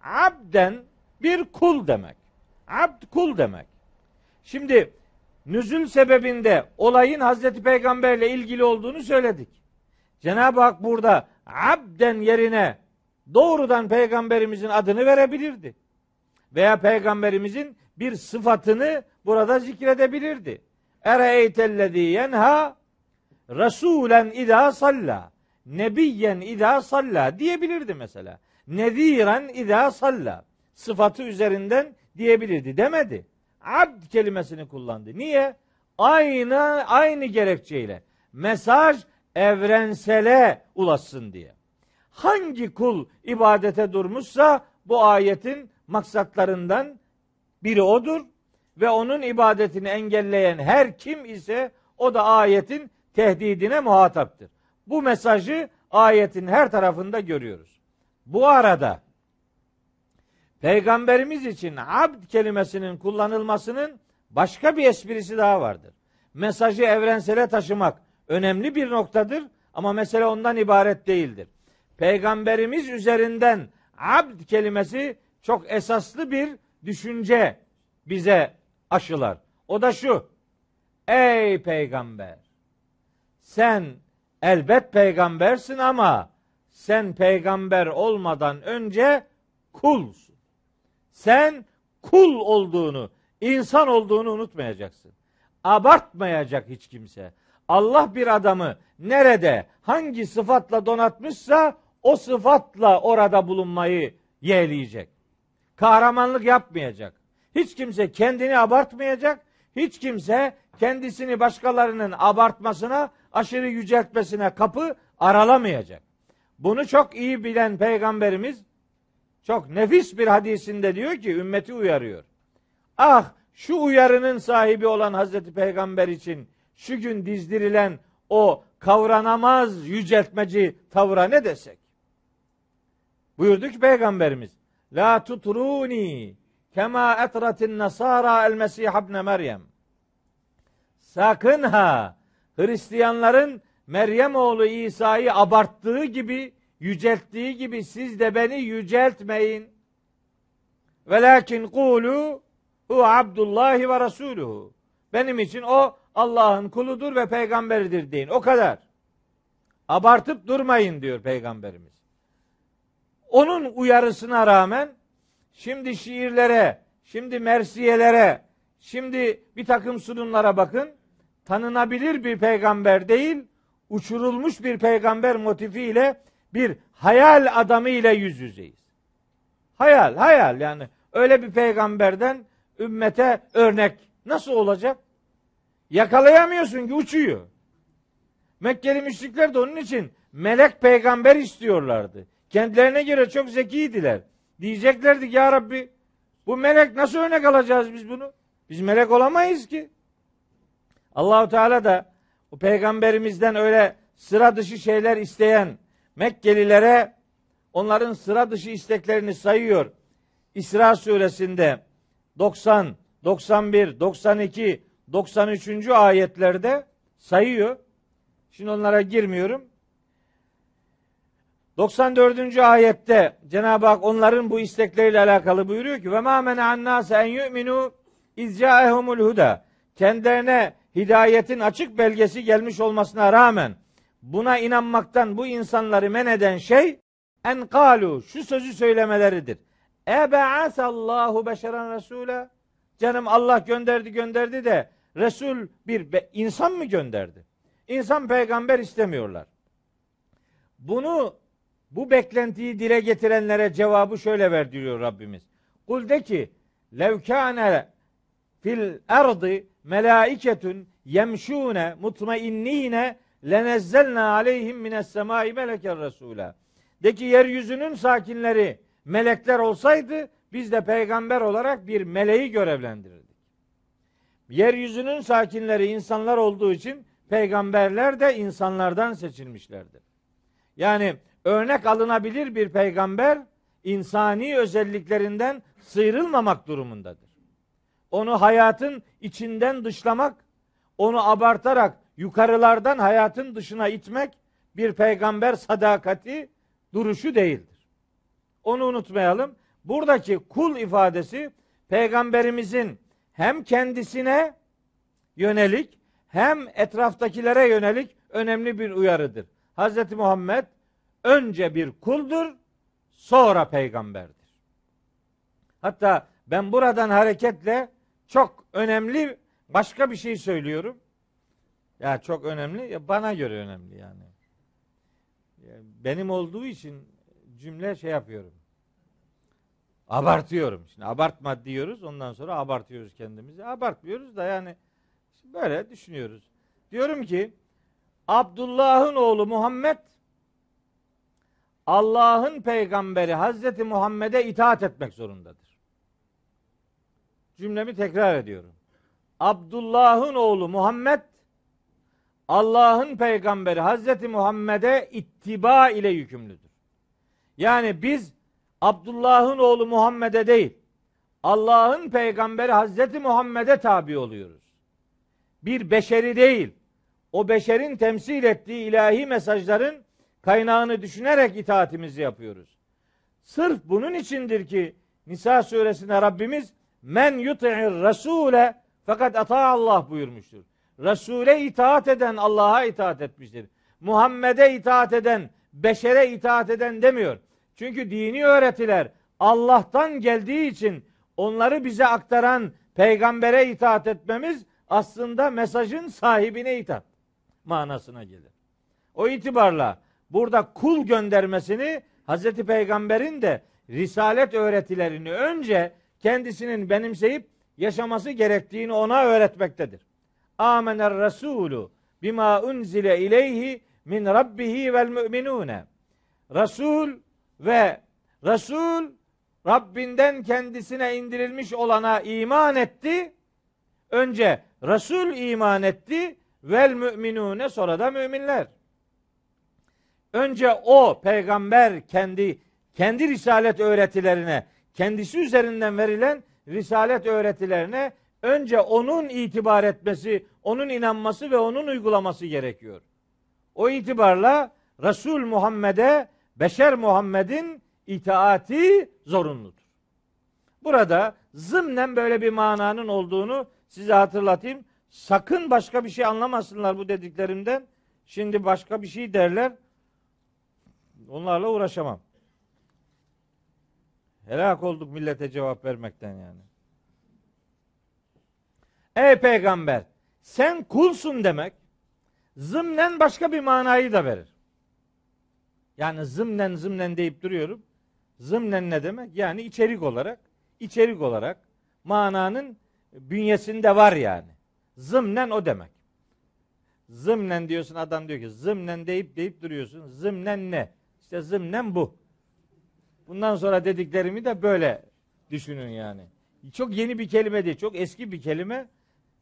Abden bir kul demek. Abd kul demek. Şimdi nüzül sebebinde olayın Hazreti Peygamberle ilgili olduğunu söyledik. Cenab-ı Hak burada abden yerine doğrudan peygamberimizin adını verebilirdi. Veya peygamberimizin bir sıfatını burada zikredebilirdi. Ereeytellezî yenha Resulen idâ salla. Nebiyyen idâ salla diyebilirdi mesela. Neziren idâ salla. Sıfatı üzerinden diyebilirdi. Demedi. Abd kelimesini kullandı. Niye? Aynı aynı gerekçeyle. Mesaj evrensele ulaşsın diye. Hangi kul ibadete durmuşsa bu ayetin maksatlarından biri odur ve onun ibadetini engelleyen her kim ise o da ayetin tehdidine muhataptır. Bu mesajı ayetin her tarafında görüyoruz. Bu arada Peygamberimiz için abd kelimesinin kullanılmasının başka bir esprisi daha vardır. Mesajı evrensele taşımak önemli bir noktadır ama mesele ondan ibaret değildir. Peygamberimiz üzerinden abd kelimesi çok esaslı bir düşünce bize aşılar. O da şu. Ey peygamber sen elbet peygambersin ama sen peygamber olmadan önce kulsun. Sen kul olduğunu, insan olduğunu unutmayacaksın. Abartmayacak hiç kimse. Allah bir adamı nerede, hangi sıfatla donatmışsa o sıfatla orada bulunmayı yeğleyecek. Kahramanlık yapmayacak. Hiç kimse kendini abartmayacak. Hiç kimse kendisini başkalarının abartmasına, aşırı yüceltmesine kapı aralamayacak. Bunu çok iyi bilen peygamberimiz çok nefis bir hadisinde diyor ki ümmeti uyarıyor. Ah şu uyarının sahibi olan Hazreti Peygamber için şu gün dizdirilen o kavranamaz yüceltmeci tavra ne desek? Buyurdu ki Peygamberimiz La tutruni kema etratin nasara el mesih ibn Meryem. Sakın ha Hristiyanların Meryem oğlu İsa'yı abarttığı gibi, yücelttiği gibi siz de beni yüceltmeyin. Velakin kulu hu abdullahi ve rasuluhu. Benim için o Allah'ın kuludur ve peygamberidir deyin. O kadar. Abartıp durmayın diyor peygamberimiz. Onun uyarısına rağmen şimdi şiirlere, şimdi mersiyelere, şimdi bir takım sunumlara bakın. Tanınabilir bir peygamber değil, uçurulmuş bir peygamber motifiyle bir hayal adamı ile yüz yüzeyiz. Hayal, hayal yani öyle bir peygamberden ümmete örnek nasıl olacak? Yakalayamıyorsun ki uçuyor. Mekkeli müşrikler de onun için melek peygamber istiyorlardı. Kendilerine göre çok zekiydiler. Diyeceklerdi ki ya Rabbi bu melek nasıl örnek alacağız biz bunu? Biz melek olamayız ki. Allahu Teala da bu peygamberimizden öyle sıra dışı şeyler isteyen Mekkelilere onların sıra dışı isteklerini sayıyor. İsra suresinde 90, 91, 92, 93. ayetlerde sayıyor. Şimdi onlara girmiyorum. 94. ayette Cenab-ı Hak onların bu istekleriyle alakalı buyuruyor ki ve ma mena'an nase en yu'minu iz huda. Kendilerine hidayetin açık belgesi gelmiş olmasına rağmen buna inanmaktan bu insanları men eden şey en kalu şu sözü söylemeleridir. E Allahu beşeren resule. Canım Allah gönderdi gönderdi de Resul bir insan mı gönderdi? İnsan peygamber istemiyorlar. Bunu bu beklentiyi dile getirenlere cevabı şöyle ver Rabbimiz. Kul de ki lev kâne fil ardı melaiketun yemşûne mutmainnîne lenezzelna aleyhim mines semai meleken resûlâ. De ki yeryüzünün sakinleri melekler olsaydı biz de peygamber olarak bir meleği görevlendirirdik. Yeryüzünün sakinleri insanlar olduğu için peygamberler de insanlardan seçilmişlerdir. Yani örnek alınabilir bir peygamber insani özelliklerinden sıyrılmamak durumundadır. Onu hayatın içinden dışlamak, onu abartarak yukarılardan hayatın dışına itmek bir peygamber sadakati duruşu değildir. Onu unutmayalım. Buradaki kul ifadesi peygamberimizin hem kendisine yönelik hem etraftakilere yönelik önemli bir uyarıdır. Hz. Muhammed önce bir kuldur, sonra peygamberdir. Hatta ben buradan hareketle çok önemli başka bir şey söylüyorum. Ya çok önemli, ya bana göre önemli yani. Benim olduğu için cümle şey yapıyorum. Abartıyorum. Şimdi abartma diyoruz, ondan sonra abartıyoruz kendimizi. Abartmıyoruz da yani böyle düşünüyoruz. Diyorum ki Abdullah'ın oğlu Muhammed Allah'ın peygamberi Hazreti Muhammed'e itaat etmek zorundadır. Cümlemi tekrar ediyorum. Abdullah'ın oğlu Muhammed Allah'ın peygamberi Hazreti Muhammed'e ittiba ile yükümlüdür. Yani biz Abdullah'ın oğlu Muhammed'e değil, Allah'ın peygamberi Hazreti Muhammed'e tabi oluyoruz. Bir beşeri değil, o beşerin temsil ettiği ilahi mesajların kaynağını düşünerek itaatimizi yapıyoruz. Sırf bunun içindir ki Nisa suresinde Rabbimiz men yuti'ir rasule fakat ata Allah buyurmuştur. Resul'e itaat eden Allah'a itaat etmiştir. Muhammed'e itaat eden, beşere itaat eden demiyor. Çünkü dini öğretiler Allah'tan geldiği için onları bize aktaran peygambere itaat etmemiz aslında mesajın sahibine itaat manasına gelir. O itibarla burada kul göndermesini Hazreti Peygamber'in de risalet öğretilerini önce kendisinin benimseyip yaşaması gerektiğini ona öğretmektedir. Amener Resulü bima unzile ileyhi min rabbihi vel müminune. Resul ve Resul Rabbinden kendisine indirilmiş olana iman etti. Önce Resul iman etti vel müminune sonra da müminler. Önce o peygamber kendi kendi risalet öğretilerine, kendisi üzerinden verilen risalet öğretilerine önce onun itibar etmesi, onun inanması ve onun uygulaması gerekiyor. O itibarla Resul Muhammed'e, Beşer Muhammed'in itaati zorunludur. Burada zımnen böyle bir mananın olduğunu size hatırlatayım. Sakın başka bir şey anlamasınlar bu dediklerimden. Şimdi başka bir şey derler. Onlarla uğraşamam. Helak olduk millete cevap vermekten yani. Ey peygamber sen kulsun demek zımnen başka bir manayı da verir. Yani zımnen zımnen deyip duruyorum. Zımnen ne demek? Yani içerik olarak, içerik olarak mananın bünyesinde var yani. Zımnen o demek. Zımnen diyorsun adam diyor ki zımnen deyip deyip duruyorsun. Zımnen ne? İşte zımnen bu. Bundan sonra dediklerimi de böyle düşünün yani. Çok yeni bir kelime değil, çok eski bir kelime.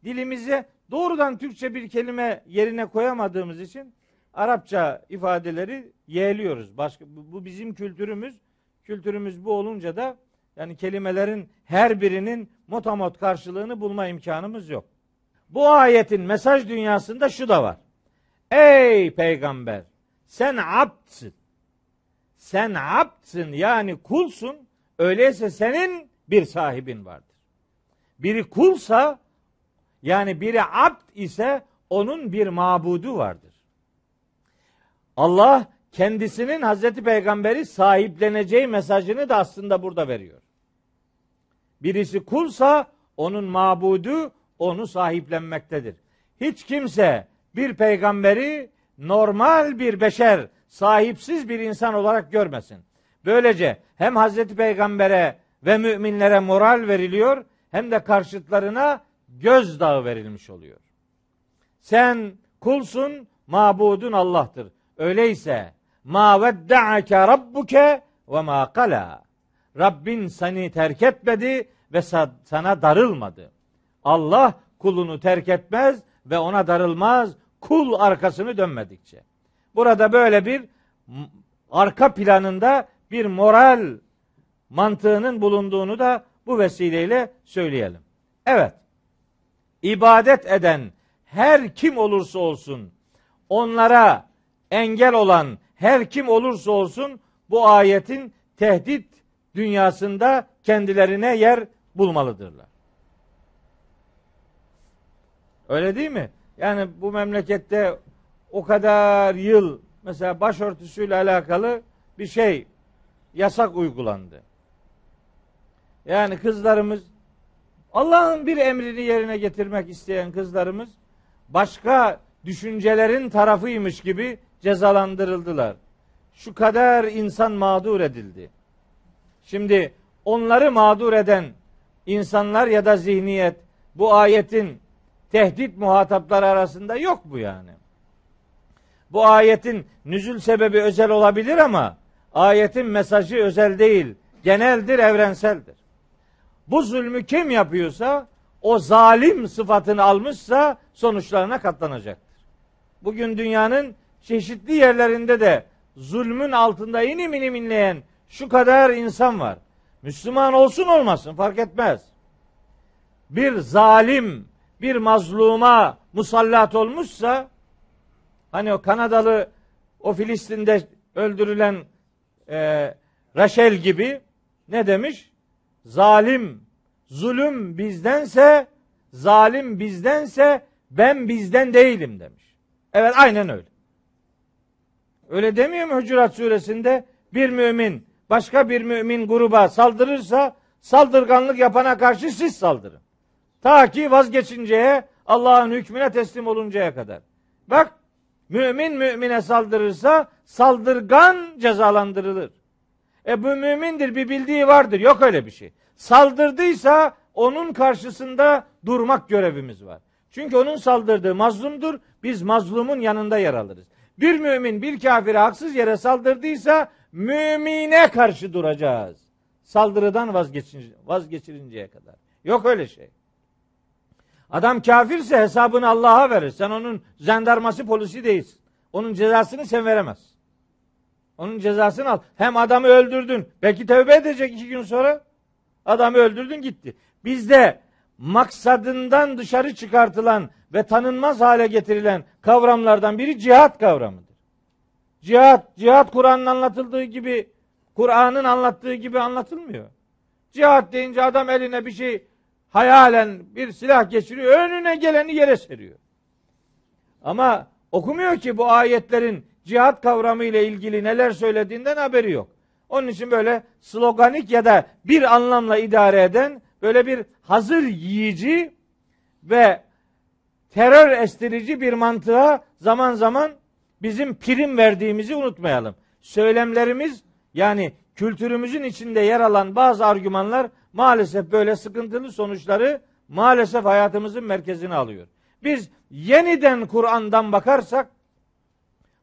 Dilimize doğrudan Türkçe bir kelime yerine koyamadığımız için Arapça ifadeleri yeğliyoruz. Başka bu bizim kültürümüz. Kültürümüz bu olunca da yani kelimelerin her birinin motamot karşılığını bulma imkanımız yok. Bu ayetin mesaj dünyasında şu da var. Ey peygamber sen abdsın. Sen abdsın yani kulsun. Öyleyse senin bir sahibin vardır. Biri kulsa yani biri abd ise onun bir mabudu vardır. Allah kendisinin Hazreti Peygamberi sahipleneceği mesajını da aslında burada veriyor. Birisi kulsa onun mabudu onu sahiplenmektedir. Hiç kimse bir peygamberi normal bir beşer, sahipsiz bir insan olarak görmesin. Böylece hem Hazreti Peygamber'e ve müminlere moral veriliyor hem de karşıtlarına gözdağı verilmiş oluyor. Sen kulsun, mabudun Allah'tır. Öyleyse ma vedda'ake rabbuke ve ma kala. Rabbin seni terk etmedi ve sana darılmadı. Allah kulunu terk etmez ve ona darılmaz kul arkasını dönmedikçe. Burada böyle bir arka planında bir moral mantığının bulunduğunu da bu vesileyle söyleyelim. Evet. İbadet eden her kim olursa olsun onlara engel olan her kim olursa olsun bu ayetin tehdit dünyasında kendilerine yer bulmalıdırlar. Öyle değil mi? Yani bu memlekette o kadar yıl mesela başörtüsüyle alakalı bir şey yasak uygulandı. Yani kızlarımız Allah'ın bir emrini yerine getirmek isteyen kızlarımız başka düşüncelerin tarafıymış gibi cezalandırıldılar. Şu kadar insan mağdur edildi. Şimdi onları mağdur eden insanlar ya da zihniyet bu ayetin tehdit muhatapları arasında yok bu yani. Bu ayetin nüzül sebebi özel olabilir ama ayetin mesajı özel değil, geneldir, evrenseldir. Bu zulmü kim yapıyorsa o zalim sıfatını almışsa sonuçlarına katlanacaktır. Bugün dünyanın çeşitli yerlerinde de zulmün altında inim inim inleyen şu kadar insan var. Müslüman olsun olmasın fark etmez. Bir zalim, bir mazluma musallat olmuşsa hani o Kanadalı o Filistin'de öldürülen e, Raşel gibi ne demiş? Zalim, zulüm bizdense, zalim bizdense ben bizden değilim demiş. Evet aynen öyle. Öyle demiyor mu Hucurat suresinde? Bir mümin başka bir mümin gruba saldırırsa saldırganlık yapana karşı siz saldırın. Ta ki vazgeçinceye Allah'ın hükmüne teslim oluncaya kadar. Bak mümin mümine saldırırsa saldırgan cezalandırılır. E bu mümindir bir bildiği vardır. Yok öyle bir şey. Saldırdıysa onun karşısında durmak görevimiz var. Çünkü onun saldırdığı mazlumdur. Biz mazlumun yanında yer alırız. Bir mümin bir kafire haksız yere saldırdıysa mümine karşı duracağız. Saldırıdan vazgeçin, vazgeçirinceye kadar. Yok öyle şey. Adam kafirse hesabını Allah'a verir. Sen onun jandarması polisi değilsin. Onun cezasını sen veremezsin. Onun cezasını al. Hem adamı öldürdün. Belki tövbe edecek iki gün sonra. Adamı öldürdün gitti. Bizde maksadından dışarı çıkartılan ve tanınmaz hale getirilen kavramlardan biri cihat kavramıdır. Cihat, cihat Kur'an'ın anlatıldığı gibi, Kur'an'ın anlattığı gibi anlatılmıyor. Cihat deyince adam eline bir şey hayalen bir silah geçiriyor, önüne geleni yere seriyor. Ama okumuyor ki bu ayetlerin cihat kavramı ile ilgili neler söylediğinden haberi yok. Onun için böyle sloganik ya da bir anlamla idare eden böyle bir hazır yiyici ve terör estirici bir mantığa zaman zaman bizim prim verdiğimizi unutmayalım. Söylemlerimiz yani kültürümüzün içinde yer alan bazı argümanlar maalesef böyle sıkıntılı sonuçları maalesef hayatımızın merkezine alıyor. Biz yeniden Kur'an'dan bakarsak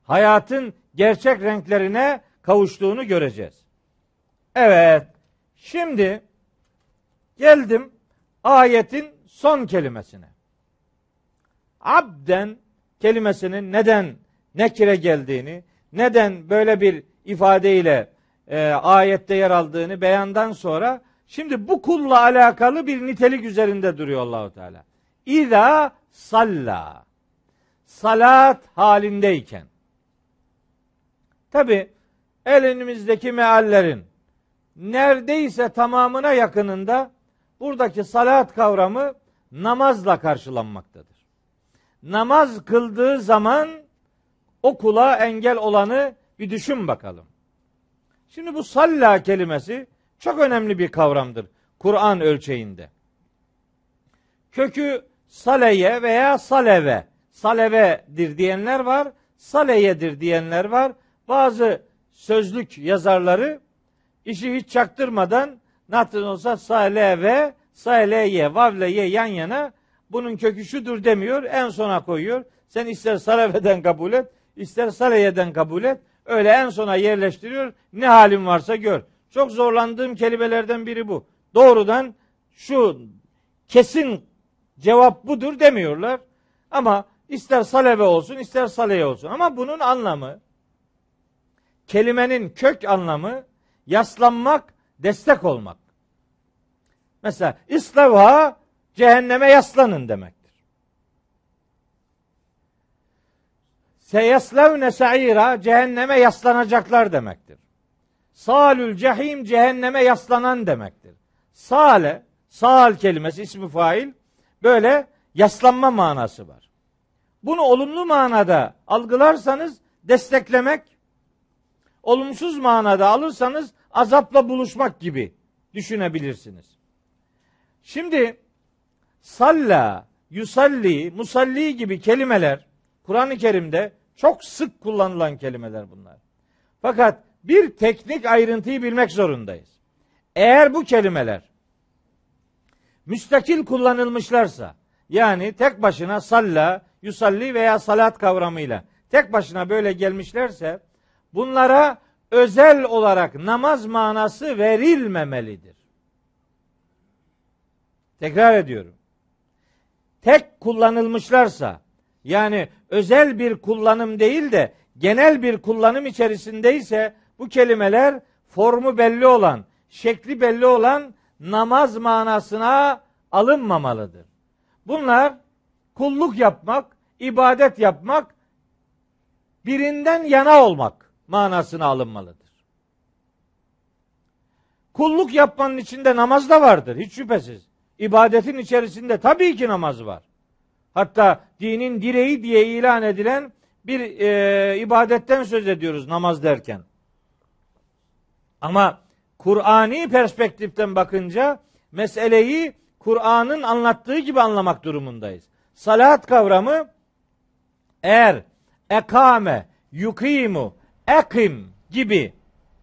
hayatın gerçek renklerine kavuştuğunu göreceğiz. Evet. Şimdi geldim ayetin son kelimesine. Abden kelimesinin neden nekire geldiğini, neden böyle bir ifadeyle e, ayette yer aldığını beyandan sonra şimdi bu kulla alakalı bir nitelik üzerinde duruyor Allahu Teala. İza salla. Salat halindeyken. Tabi elimizdeki meallerin neredeyse tamamına yakınında buradaki salat kavramı namazla karşılanmaktadır. Namaz kıldığı zaman o kula engel olanı bir düşün bakalım. Şimdi bu salla kelimesi çok önemli bir kavramdır Kur'an ölçeğinde. Kökü saleye veya saleve, salevedir diyenler var, saleyedir diyenler var. Bazı sözlük yazarları işi hiç çaktırmadan nasıl olsa saleve, saleye, vavle ye yan yana bunun kökü şudur demiyor, en sona koyuyor. Sen ister saleveden kabul et, ister saleyeden kabul et. Öyle en sona yerleştiriyor. Ne halin varsa gör. Çok zorlandığım kelimelerden biri bu. Doğrudan şu kesin cevap budur demiyorlar. Ama ister saleve olsun ister saleye olsun. Ama bunun anlamı kelimenin kök anlamı yaslanmak, destek olmak. Mesela İslavha cehenneme yaslanın demektir. Seyaslevne sa'ira cehenneme yaslanacaklar demektir. Salül cehim cehenneme yaslanan demektir. Sale, sal kelimesi ismi fail böyle yaslanma manası var. Bunu olumlu manada algılarsanız desteklemek, olumsuz manada alırsanız azapla buluşmak gibi düşünebilirsiniz. Şimdi salla, yusalli, musalli gibi kelimeler Kur'an-ı Kerim'de çok sık kullanılan kelimeler bunlar. Fakat bir teknik ayrıntıyı bilmek zorundayız. Eğer bu kelimeler müstakil kullanılmışlarsa yani tek başına salla, yusalli veya salat kavramıyla tek başına böyle gelmişlerse bunlara özel olarak namaz manası verilmemelidir. Tekrar ediyorum. Tek kullanılmışlarsa yani özel bir kullanım değil de genel bir kullanım içerisindeyse bu kelimeler formu belli olan, şekli belli olan namaz manasına alınmamalıdır. Bunlar kulluk yapmak, ibadet yapmak, birinden yana olmak manasına alınmalıdır. Kulluk yapmanın içinde namaz da vardır hiç şüphesiz. İbadetin içerisinde tabii ki namaz var. Hatta dinin direği diye ilan edilen bir e, ibadetten söz ediyoruz namaz derken. Ama Kur'ani perspektiften bakınca meseleyi Kur'an'ın anlattığı gibi anlamak durumundayız. Salat kavramı eğer ekame, yukimu, ekim gibi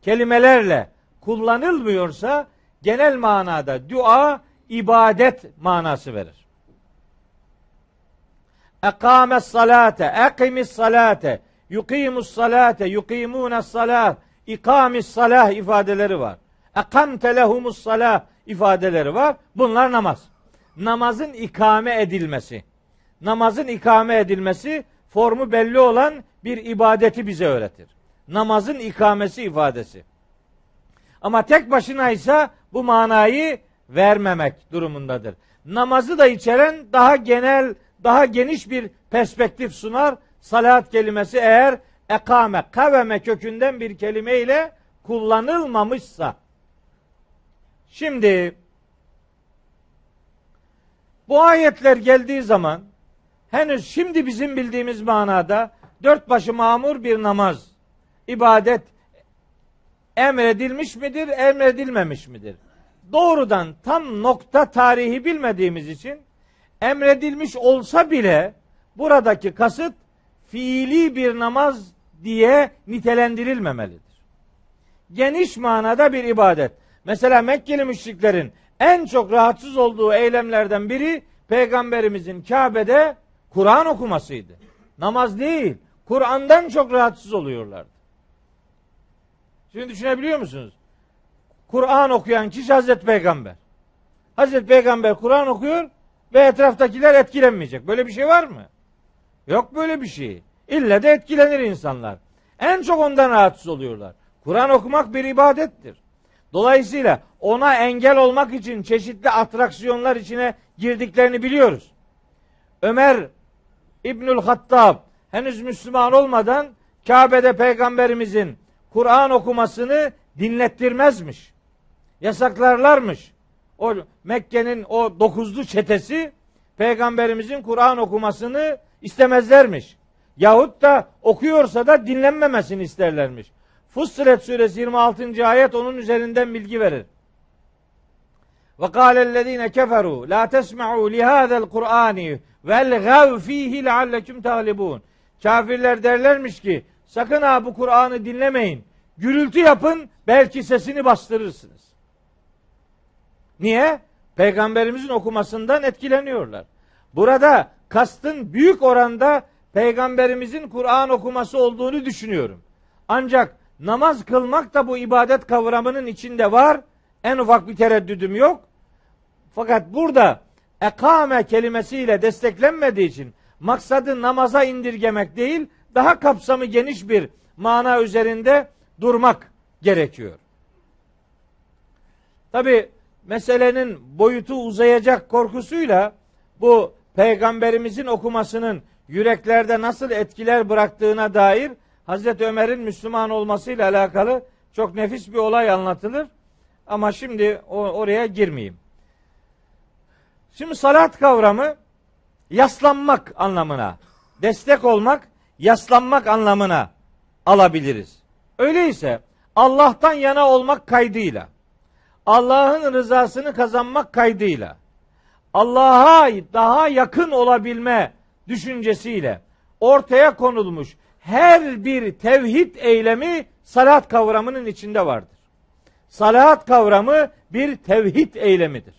kelimelerle kullanılmıyorsa genel manada dua ibadet manası verir. Ekame salate, ekimis salate, yukimus salate, yukimunes salat, ikamis salah ifadeleri var. Ekamte lehumus salah ifadeleri var. Bunlar namaz. Namazın ikame edilmesi. Namazın ikame edilmesi formu belli olan bir ibadeti bize öğretir. Namazın ikamesi ifadesi. Ama tek başına ise bu manayı vermemek durumundadır. Namazı da içeren daha genel, daha geniş bir perspektif sunar. Salat kelimesi eğer ekame, kaveme kökünden bir kelime ile kullanılmamışsa. Şimdi bu ayetler geldiği zaman henüz şimdi bizim bildiğimiz manada dört başı mamur bir namaz, ibadet emredilmiş midir, emredilmemiş midir? Doğrudan tam nokta tarihi bilmediğimiz için emredilmiş olsa bile buradaki kasıt fiili bir namaz diye nitelendirilmemelidir. Geniş manada bir ibadet. Mesela Mekkeli müşriklerin en çok rahatsız olduğu eylemlerden biri peygamberimizin Kabe'de Kur'an okumasıydı. Namaz değil, Kur'an'dan çok rahatsız oluyorlardı. Şimdi düşünebiliyor musunuz? Kur'an okuyan kişi Hazreti Peygamber. Hazreti Peygamber Kur'an okuyor ve etraftakiler etkilenmeyecek. Böyle bir şey var mı? Yok böyle bir şey. İlle de etkilenir insanlar. En çok ondan rahatsız oluyorlar. Kur'an okumak bir ibadettir. Dolayısıyla ona engel olmak için çeşitli atraksiyonlar içine girdiklerini biliyoruz. Ömer İbnül Hattab henüz Müslüman olmadan Kabe'de peygamberimizin Kur'an okumasını dinlettirmezmiş. Yasaklarlarmış. O Mekke'nin o dokuzlu çetesi peygamberimizin Kur'an okumasını istemezlermiş. Yahut da okuyorsa da dinlenmemesini isterlermiş. Fussilet suresi 26. ayet onun üzerinden bilgi verir. Ve kâlellezîne keferû la tesma'û lihâzel Kur'âni vel gav fihi leallekum taglibun. Kafirler derlermiş ki sakın ha bu Kur'an'ı dinlemeyin. Gürültü yapın belki sesini bastırırsınız. Niye? Peygamberimizin okumasından etkileniyorlar. Burada kastın büyük oranda peygamberimizin Kur'an okuması olduğunu düşünüyorum. Ancak namaz kılmak da bu ibadet kavramının içinde var. En ufak bir tereddüdüm yok. Fakat burada ekame kelimesiyle desteklenmediği için maksadı namaza indirgemek değil, daha kapsamı geniş bir mana üzerinde durmak gerekiyor. Tabi meselenin boyutu uzayacak korkusuyla bu peygamberimizin okumasının yüreklerde nasıl etkiler bıraktığına dair Hazreti Ömer'in Müslüman olmasıyla alakalı çok nefis bir olay anlatılır. Ama şimdi oraya girmeyeyim. Şimdi salat kavramı yaslanmak anlamına, destek olmak, yaslanmak anlamına alabiliriz. Öyleyse Allah'tan yana olmak kaydıyla, Allah'ın rızasını kazanmak kaydıyla, Allah'a daha yakın olabilme düşüncesiyle ortaya konulmuş her bir tevhid eylemi salat kavramının içinde vardır. Salat kavramı bir tevhid eylemidir.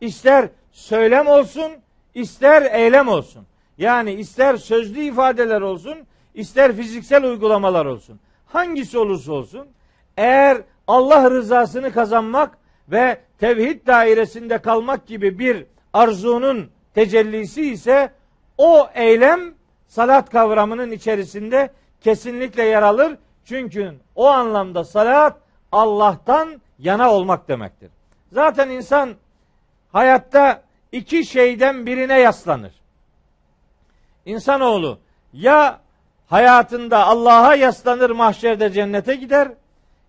İster söylem olsun, ister eylem olsun. Yani ister sözlü ifadeler olsun, ister fiziksel uygulamalar olsun. Hangisi olursa olsun, eğer Allah rızasını kazanmak ve tevhid dairesinde kalmak gibi bir arzunun tecellisi ise o eylem salat kavramının içerisinde kesinlikle yer alır. Çünkü o anlamda salat Allah'tan yana olmak demektir. Zaten insan hayatta iki şeyden birine yaslanır. İnsanoğlu ya hayatında Allah'a yaslanır mahşerde cennete gider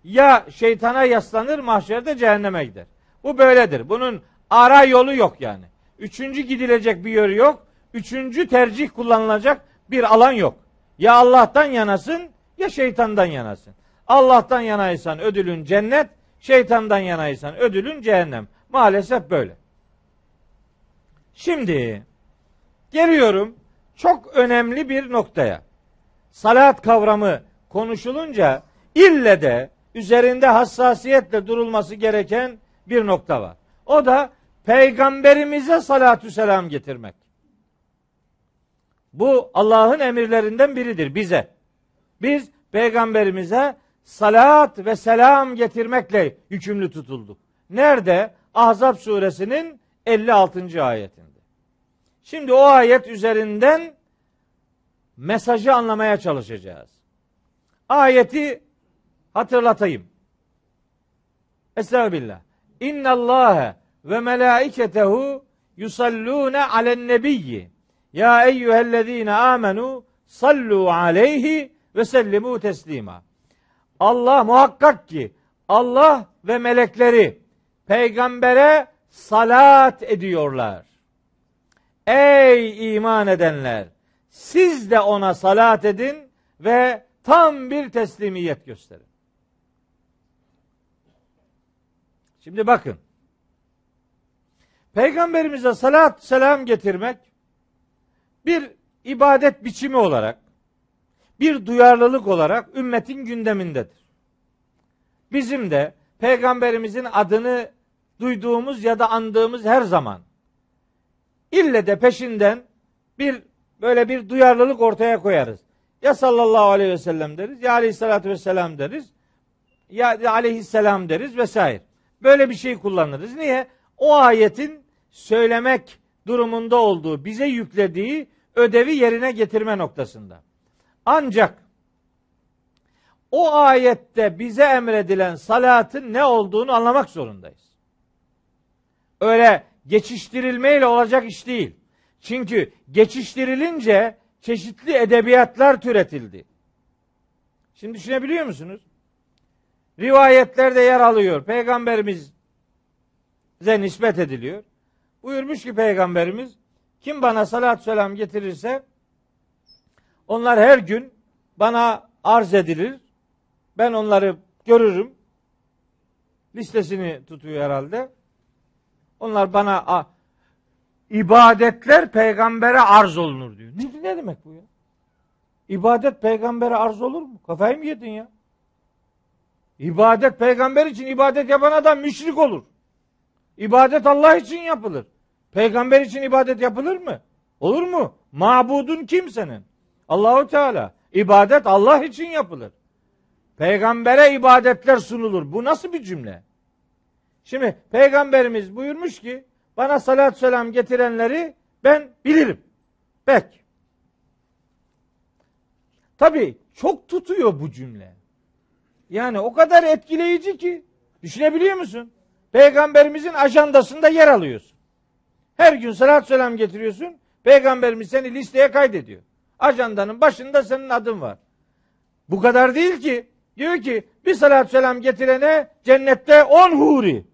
ya şeytana yaslanır mahşerde cehenneme gider. Bu böyledir. Bunun ara yolu yok yani. Üçüncü gidilecek bir yol yok. Üçüncü tercih kullanılacak bir alan yok. Ya Allah'tan yanasın ya şeytandan yanasın. Allah'tan yanaysan ödülün cennet, şeytandan yanaysan ödülün cehennem. Maalesef böyle. Şimdi geliyorum çok önemli bir noktaya. Salat kavramı konuşulunca ille de üzerinde hassasiyetle durulması gereken bir nokta var. O da peygamberimize salatü selam getirmek. Bu Allah'ın emirlerinden biridir bize. Biz peygamberimize salat ve selam getirmekle yükümlü tutulduk. Nerede? Ahzab suresinin 56. ayetinde. Şimdi o ayet üzerinden mesajı anlamaya çalışacağız. Ayeti hatırlatayım. Estağfirullah. İnna Allah ve melaiketehu yusallune alen nebiyyi. Ya eyyühellezine amenu sallu aleyhi ve sellimu teslima. Allah muhakkak ki Allah ve melekleri peygambere salat ediyorlar. Ey iman edenler siz de ona salat edin ve tam bir teslimiyet gösterin. Şimdi bakın. Peygamberimize salat selam getirmek bir ibadet biçimi olarak bir duyarlılık olarak ümmetin gündemindedir. Bizim de peygamberimizin adını duyduğumuz ya da andığımız her zaman ille de peşinden bir böyle bir duyarlılık ortaya koyarız. Ya sallallahu aleyhi ve sellem deriz ya aleyhissalatü vesselam deriz ya aleyhisselam deriz vesaire. Böyle bir şey kullanırız. Niye? O ayetin söylemek durumunda olduğu, bize yüklediği ödevi yerine getirme noktasında. Ancak o ayette bize emredilen salatın ne olduğunu anlamak zorundayız. Öyle geçiştirilmeyle olacak iş değil. Çünkü geçiştirilince çeşitli edebiyatlar türetildi. Şimdi düşünebiliyor musunuz? Rivayetlerde yer alıyor. Peygamberimize nispet ediliyor. Buyurmuş ki peygamberimiz kim bana salat selam getirirse onlar her gün bana arz edilir. Ben onları görürüm. Listesini tutuyor herhalde. Onlar bana a, ibadetler peygambere arz olunur diyor. Ne, ne demek bu ya? İbadet peygambere arz olur mu? Kafayı mı yedin ya? İbadet peygamber için ibadet yapan adam müşrik olur. İbadet Allah için yapılır. Peygamber için ibadet yapılır mı? Olur mu? Mabudun kim senin? Allahu Teala. İbadet Allah için yapılır. Peygambere ibadetler sunulur. Bu nasıl bir cümle? Şimdi peygamberimiz buyurmuş ki bana salat selam getirenleri ben bilirim. Pek. Tabi çok tutuyor bu cümle. Yani o kadar etkileyici ki düşünebiliyor musun? Peygamberimizin ajandasında yer alıyorsun. Her gün salat selam getiriyorsun. Peygamberimiz seni listeye kaydediyor. Ajandanın başında senin adın var. Bu kadar değil ki. Diyor ki bir salat selam getirene cennette on huri.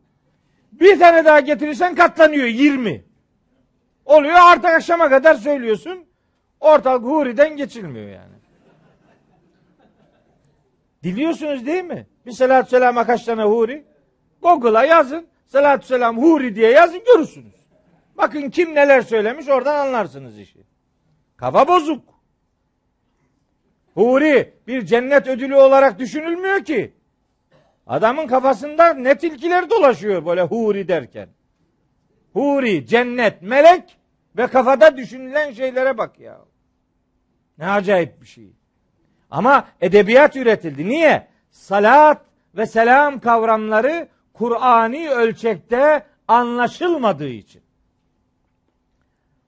Bir tane daha getirirsen katlanıyor 20. Oluyor artık akşama kadar söylüyorsun. Ortalık huriden geçilmiyor yani. Biliyorsunuz değil mi? Bir salatü selama kaç tane huri? Google'a yazın. Salatü selam huri diye yazın görürsünüz. Bakın kim neler söylemiş oradan anlarsınız işi. Kafa bozuk. Huri bir cennet ödülü olarak düşünülmüyor ki. Adamın kafasında ne tilkiler dolaşıyor böyle huri derken. Huri, cennet, melek ve kafada düşünülen şeylere bak ya. Ne acayip bir şey. Ama edebiyat üretildi. Niye? Salat ve selam kavramları Kur'ani ölçekte anlaşılmadığı için.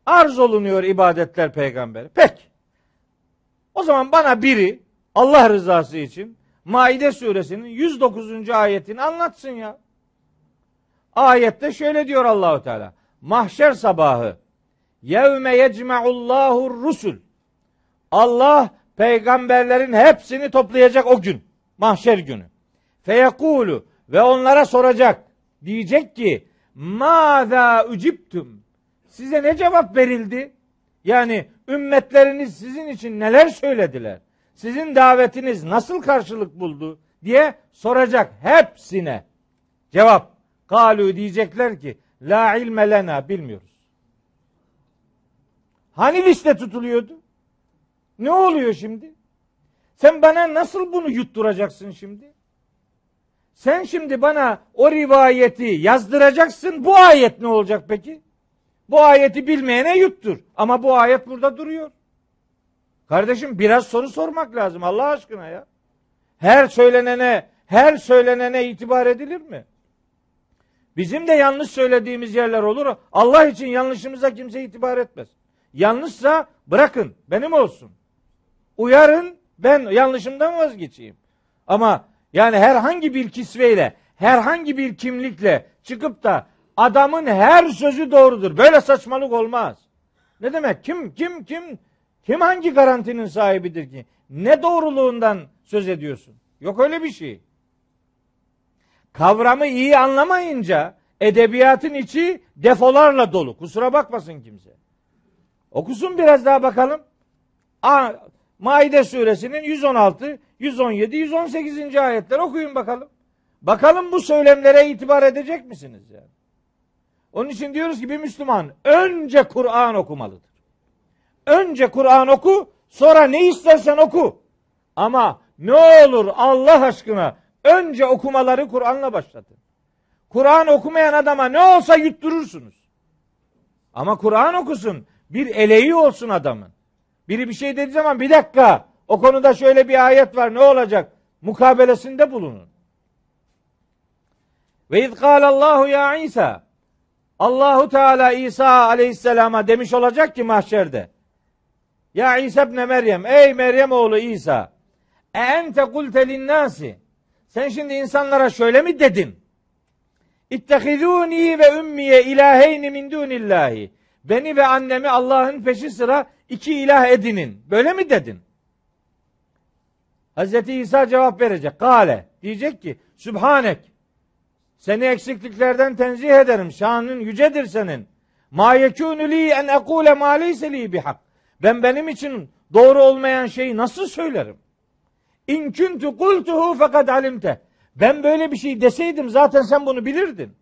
Arz olunuyor ibadetler peygamberi. Peki. O zaman bana biri Allah rızası için Maide suresinin 109. ayetini anlatsın ya. Ayette şöyle diyor Allahu Teala. Mahşer sabahı yevme yecme'ullahu rusul. Allah peygamberlerin hepsini toplayacak o gün. Mahşer günü. Feyekulu ve onlara soracak. Diyecek ki Mâzâ üciptüm. Size ne cevap verildi? Yani ümmetleriniz sizin için neler söylediler? Sizin davetiniz nasıl karşılık buldu? diye soracak hepsine. Cevap. Kalu diyecekler ki la ilme lena bilmiyoruz. Hani liste tutuluyordu? Ne oluyor şimdi? Sen bana nasıl bunu yutturacaksın şimdi? Sen şimdi bana o rivayeti yazdıracaksın. Bu ayet ne olacak peki? Bu ayeti bilmeyene yuttur. Ama bu ayet burada duruyor. Kardeşim biraz soru sormak lazım Allah aşkına ya. Her söylenene, her söylenene itibar edilir mi? Bizim de yanlış söylediğimiz yerler olur. Allah için yanlışımıza kimse itibar etmez. Yanlışsa bırakın, benim olsun. Uyarın, ben yanlışımdan vazgeçeyim. Ama yani herhangi bir kisveyle, herhangi bir kimlikle çıkıp da adamın her sözü doğrudur. Böyle saçmalık olmaz. Ne demek? Kim kim kim kim hangi garantinin sahibidir ki? Ne doğruluğundan söz ediyorsun? Yok öyle bir şey. Kavramı iyi anlamayınca edebiyatın içi defolarla dolu. Kusura bakmasın kimse. Okusun biraz daha bakalım. Maide suresinin 116, 117, 118. ayetler okuyun bakalım. Bakalım bu söylemlere itibar edecek misiniz yani? Onun için diyoruz ki bir Müslüman önce Kur'an okumalıdır. Önce Kur'an oku, sonra ne istersen oku. Ama ne olur Allah aşkına önce okumaları Kur'an'la başlatın. Kur'an okumayan adama ne olsa yutturursunuz. Ama Kur'an okusun, bir eleği olsun adamın. Biri bir şey dediği zaman bir dakika o konuda şöyle bir ayet var ne olacak? Mukabelesinde bulunun. Ve iz Allahu ya İsa Allahu Teala İsa aleyhisselama demiş olacak ki mahşerde. Ya İsa ibn Meryem ey Meryem oğlu İsa e ente kulte linnâsi sen şimdi insanlara şöyle mi dedin? İttehizûni ve ümmiye ilâheyni min dûnillâhi. Beni ve annemi Allah'ın peşi sıra iki ilah edinin. Böyle mi dedin? Hazreti İsa cevap verecek. Kale diyecek ki Sübhanek seni eksikliklerden tenzih ederim. Şanın yücedir senin. Ma yekûnü li en ekule ma leyse li bihak. Ben benim için doğru olmayan şeyi nasıl söylerim? İn kuntu kultuhu fakat alimte. Ben böyle bir şey deseydim zaten sen bunu bilirdin.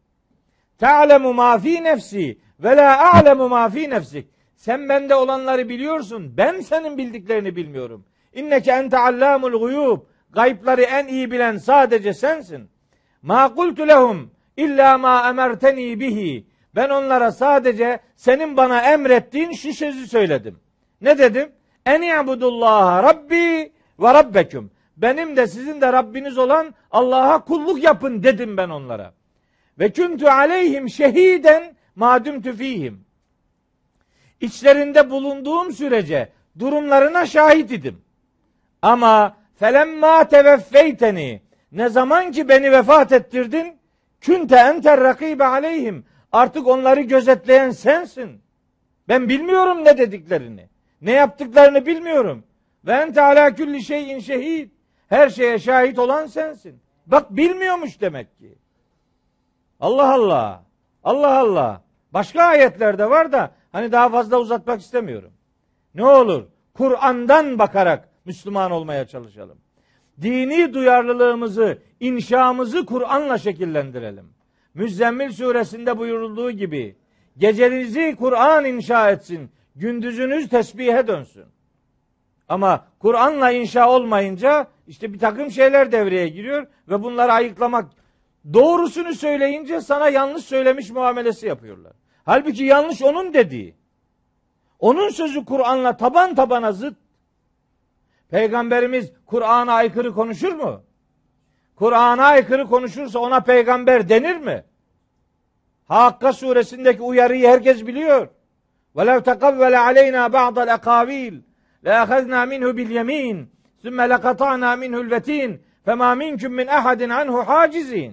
Ta'lemu ma fi nefsi ve la a'lemu ma fi nefsik. Sen bende olanları biliyorsun. Ben senin bildiklerini bilmiyorum. İnneke ente allamul guyub. Gaypları en iyi bilen sadece sensin. Ma kultu lehum illa ma emerteni bihi. Ben onlara sadece senin bana emrettiğin şu sözü söyledim. Ne dedim? En i'budullaha rabbi ve rabbeküm. Benim de sizin de Rabbiniz olan Allah'a kulluk yapın dedim ben onlara. Ve kuntu aleyhim şehiden madüm tüfihim. İçlerinde bulunduğum sürece durumlarına şahit idim. Ama felemma teveffeyteni ne zaman ki beni vefat ettirdin künte enter rakibe aleyhim artık onları gözetleyen sensin. Ben bilmiyorum ne dediklerini. Ne yaptıklarını bilmiyorum. Ve ente ala külli şeyin şehid. Her şeye şahit olan sensin. Bak bilmiyormuş demek ki. Allah Allah. Allah Allah. Başka ayetlerde var da hani daha fazla uzatmak istemiyorum. Ne olur Kur'an'dan bakarak Müslüman olmaya çalışalım. Dini duyarlılığımızı, inşamızı Kur'an'la şekillendirelim. Müzzemmil suresinde buyurulduğu gibi gecenizi Kur'an inşa etsin, gündüzünüz tesbihe dönsün. Ama Kur'an'la inşa olmayınca işte bir takım şeyler devreye giriyor ve bunları ayıklamak doğrusunu söyleyince sana yanlış söylemiş muamelesi yapıyorlar. Halbuki yanlış onun dediği. Onun sözü Kur'an'la taban tabana zıt. Peygamberimiz Kur'an'a aykırı konuşur mu? Kur'an'a aykırı konuşursa ona peygamber denir mi? Hakka suresindeki uyarıyı herkes biliyor. وَلَوْ تَقَوَّلَ عَلَيْنَا بَعْضَ الْاَقَاوِيلِ لَاَخَذْنَا مِنْهُ بِالْيَم۪ينَ ثُمَّ لَقَطَعْنَا مِنْهُ الْوَت۪ينَ فَمَا مِنْكُمْ مِنْ اَحَدٍ عَنْهُ حَاجِز۪ينَ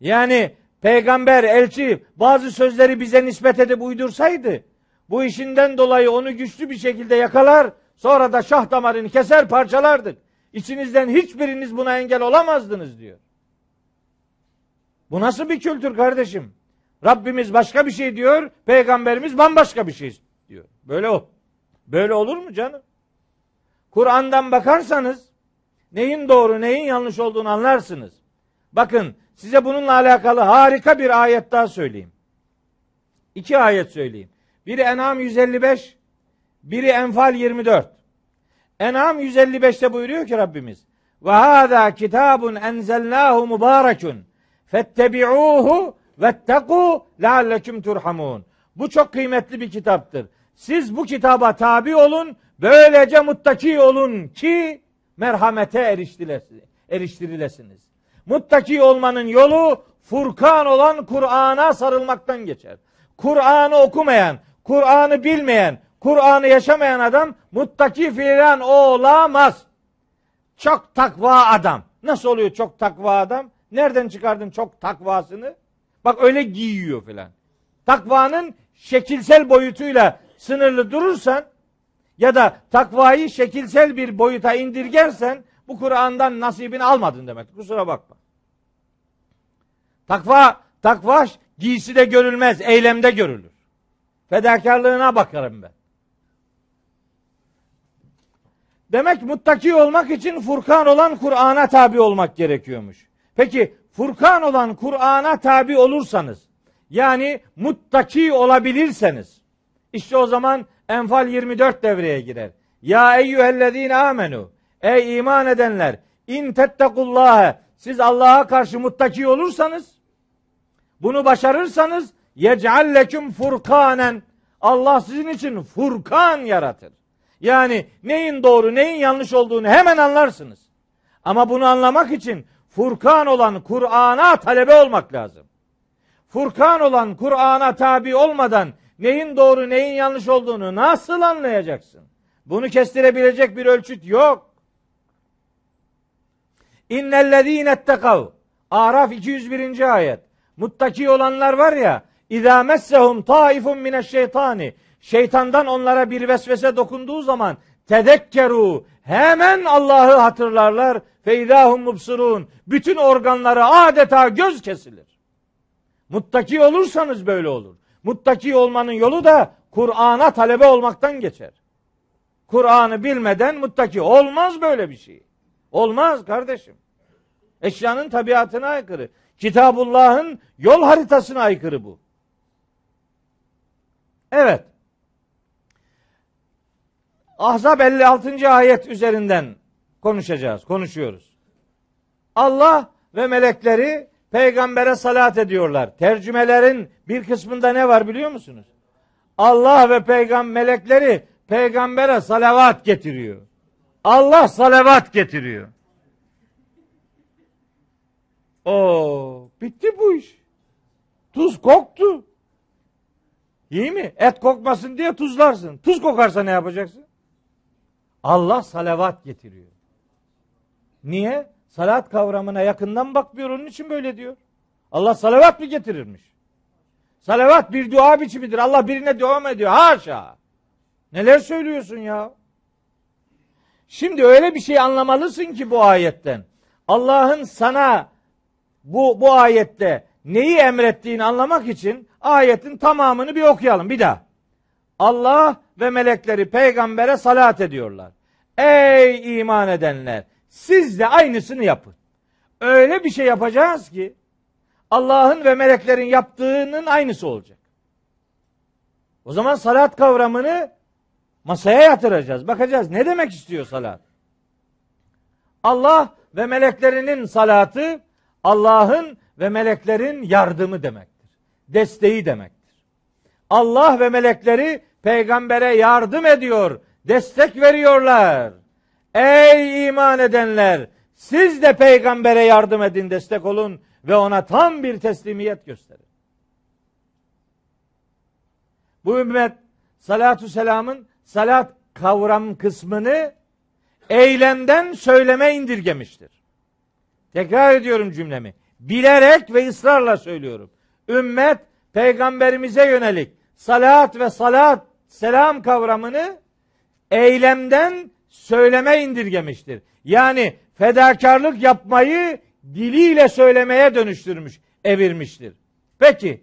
Yani peygamber, elçi bazı sözleri bize nispet edip uydursaydı, bu işinden dolayı onu güçlü bir şekilde yakalar, sonra da şah damarını keser parçalardık. İçinizden hiçbiriniz buna engel olamazdınız diyor. Bu nasıl bir kültür kardeşim? Rabbimiz başka bir şey diyor, peygamberimiz bambaşka bir şey diyor. Böyle o. Böyle olur mu canım? Kur'an'dan bakarsanız neyin doğru, neyin yanlış olduğunu anlarsınız. Bakın size bununla alakalı harika bir ayet daha söyleyeyim. İki ayet söyleyeyim. Biri En'am 155, biri Enfal 24. En'am 155'te buyuruyor ki Rabbimiz ve hâzâ kitabun enzelnâhu mübârekun fettebi'ûhu vettekû leallekum turhamun. Bu çok kıymetli bir kitaptır. Siz bu kitaba tabi olun, böylece muttaki olun ki merhamete eriştirilesiniz. Muttaki olmanın yolu Furkan olan Kur'an'a sarılmaktan geçer. Kur'an'ı okumayan, Kur'an'ı bilmeyen, Kur'an'ı yaşamayan adam muttaki fiilen olamaz. Çok takva adam. Nasıl oluyor çok takva adam? Nereden çıkardın çok takvasını? Bak öyle giyiyor filan. Takvanın şekilsel boyutuyla sınırlı durursan ya da takvayı şekilsel bir boyuta indirgersen bu Kur'an'dan nasibini almadın demek. Kusura bakma. Takva, takva giyside görülmez, eylemde görülür. Fedakarlığına bakarım ben. Demek muttaki olmak için Furkan olan Kur'an'a tabi olmak gerekiyormuş. Peki Furkan olan Kur'an'a tabi olursanız yani muttaki olabilirseniz işte o zaman Enfal 24 devreye girer. Ya eyyühellezine amenu ey iman edenler in tettekullâhe siz Allah'a karşı muttaki olursanız bunu başarırsanız yec'al leküm furkanen Allah sizin için furkan yaratır. Yani neyin doğru neyin yanlış olduğunu hemen anlarsınız. Ama bunu anlamak için Furkan olan Kur'an'a talebe olmak lazım. Furkan olan Kur'an'a tabi olmadan neyin doğru neyin yanlış olduğunu nasıl anlayacaksın? Bunu kestirebilecek bir ölçüt yok. İnnellezîne ettekav. Araf 201. ayet. Muttaki olanlar var ya, İzâ messehum taifun mineşşeytani. Şeytandan onlara bir vesvese dokunduğu zaman tedekkeru hemen Allah'ı hatırlarlar. Feydahum mubsurun. Bütün organları adeta göz kesilir. Muttaki olursanız böyle olur. Muttaki olmanın yolu da Kur'an'a talebe olmaktan geçer. Kur'an'ı bilmeden muttaki olmaz böyle bir şey. Olmaz kardeşim. Eşyanın tabiatına aykırı. Kitabullah'ın yol haritasına aykırı bu. Evet. Ahzab 56. ayet üzerinden konuşacağız, konuşuyoruz. Allah ve melekleri peygambere salat ediyorlar. Tercümelerin bir kısmında ne var biliyor musunuz? Allah ve peygam melekleri peygambere salavat getiriyor. Allah salavat getiriyor. O bitti bu iş. Tuz koktu. İyi mi? Et kokmasın diye tuzlarsın. Tuz kokarsa ne yapacaksın? Allah salavat getiriyor. Niye? Salat kavramına yakından bakmıyor onun için böyle diyor. Allah salavat mı getirirmiş? Salavat bir dua biçimidir. Allah birine dua mı ediyor? Haşa. Neler söylüyorsun ya? Şimdi öyle bir şey anlamalısın ki bu ayetten. Allah'ın sana bu, bu ayette neyi emrettiğini anlamak için ayetin tamamını bir okuyalım bir daha. Allah ve melekleri peygambere salat ediyorlar. Ey iman edenler siz de aynısını yapın. Öyle bir şey yapacağız ki Allah'ın ve meleklerin yaptığının aynısı olacak. O zaman salat kavramını masaya yatıracağız. Bakacağız ne demek istiyor salat? Allah ve meleklerinin salatı Allah'ın ve meleklerin yardımı demektir. Desteği demektir. Allah ve melekleri peygambere yardım ediyor, destek veriyorlar. Ey iman edenler, siz de peygambere yardım edin, destek olun ve ona tam bir teslimiyet gösterin. Bu ümmet salatu selamın salat kavram kısmını eylemden söyleme indirgemiştir. Tekrar ediyorum cümlemi. Bilerek ve ısrarla söylüyorum. Ümmet peygamberimize yönelik salat ve salat selam kavramını eylemden söyleme indirgemiştir. Yani fedakarlık yapmayı diliyle söylemeye dönüştürmüş, evirmiştir. Peki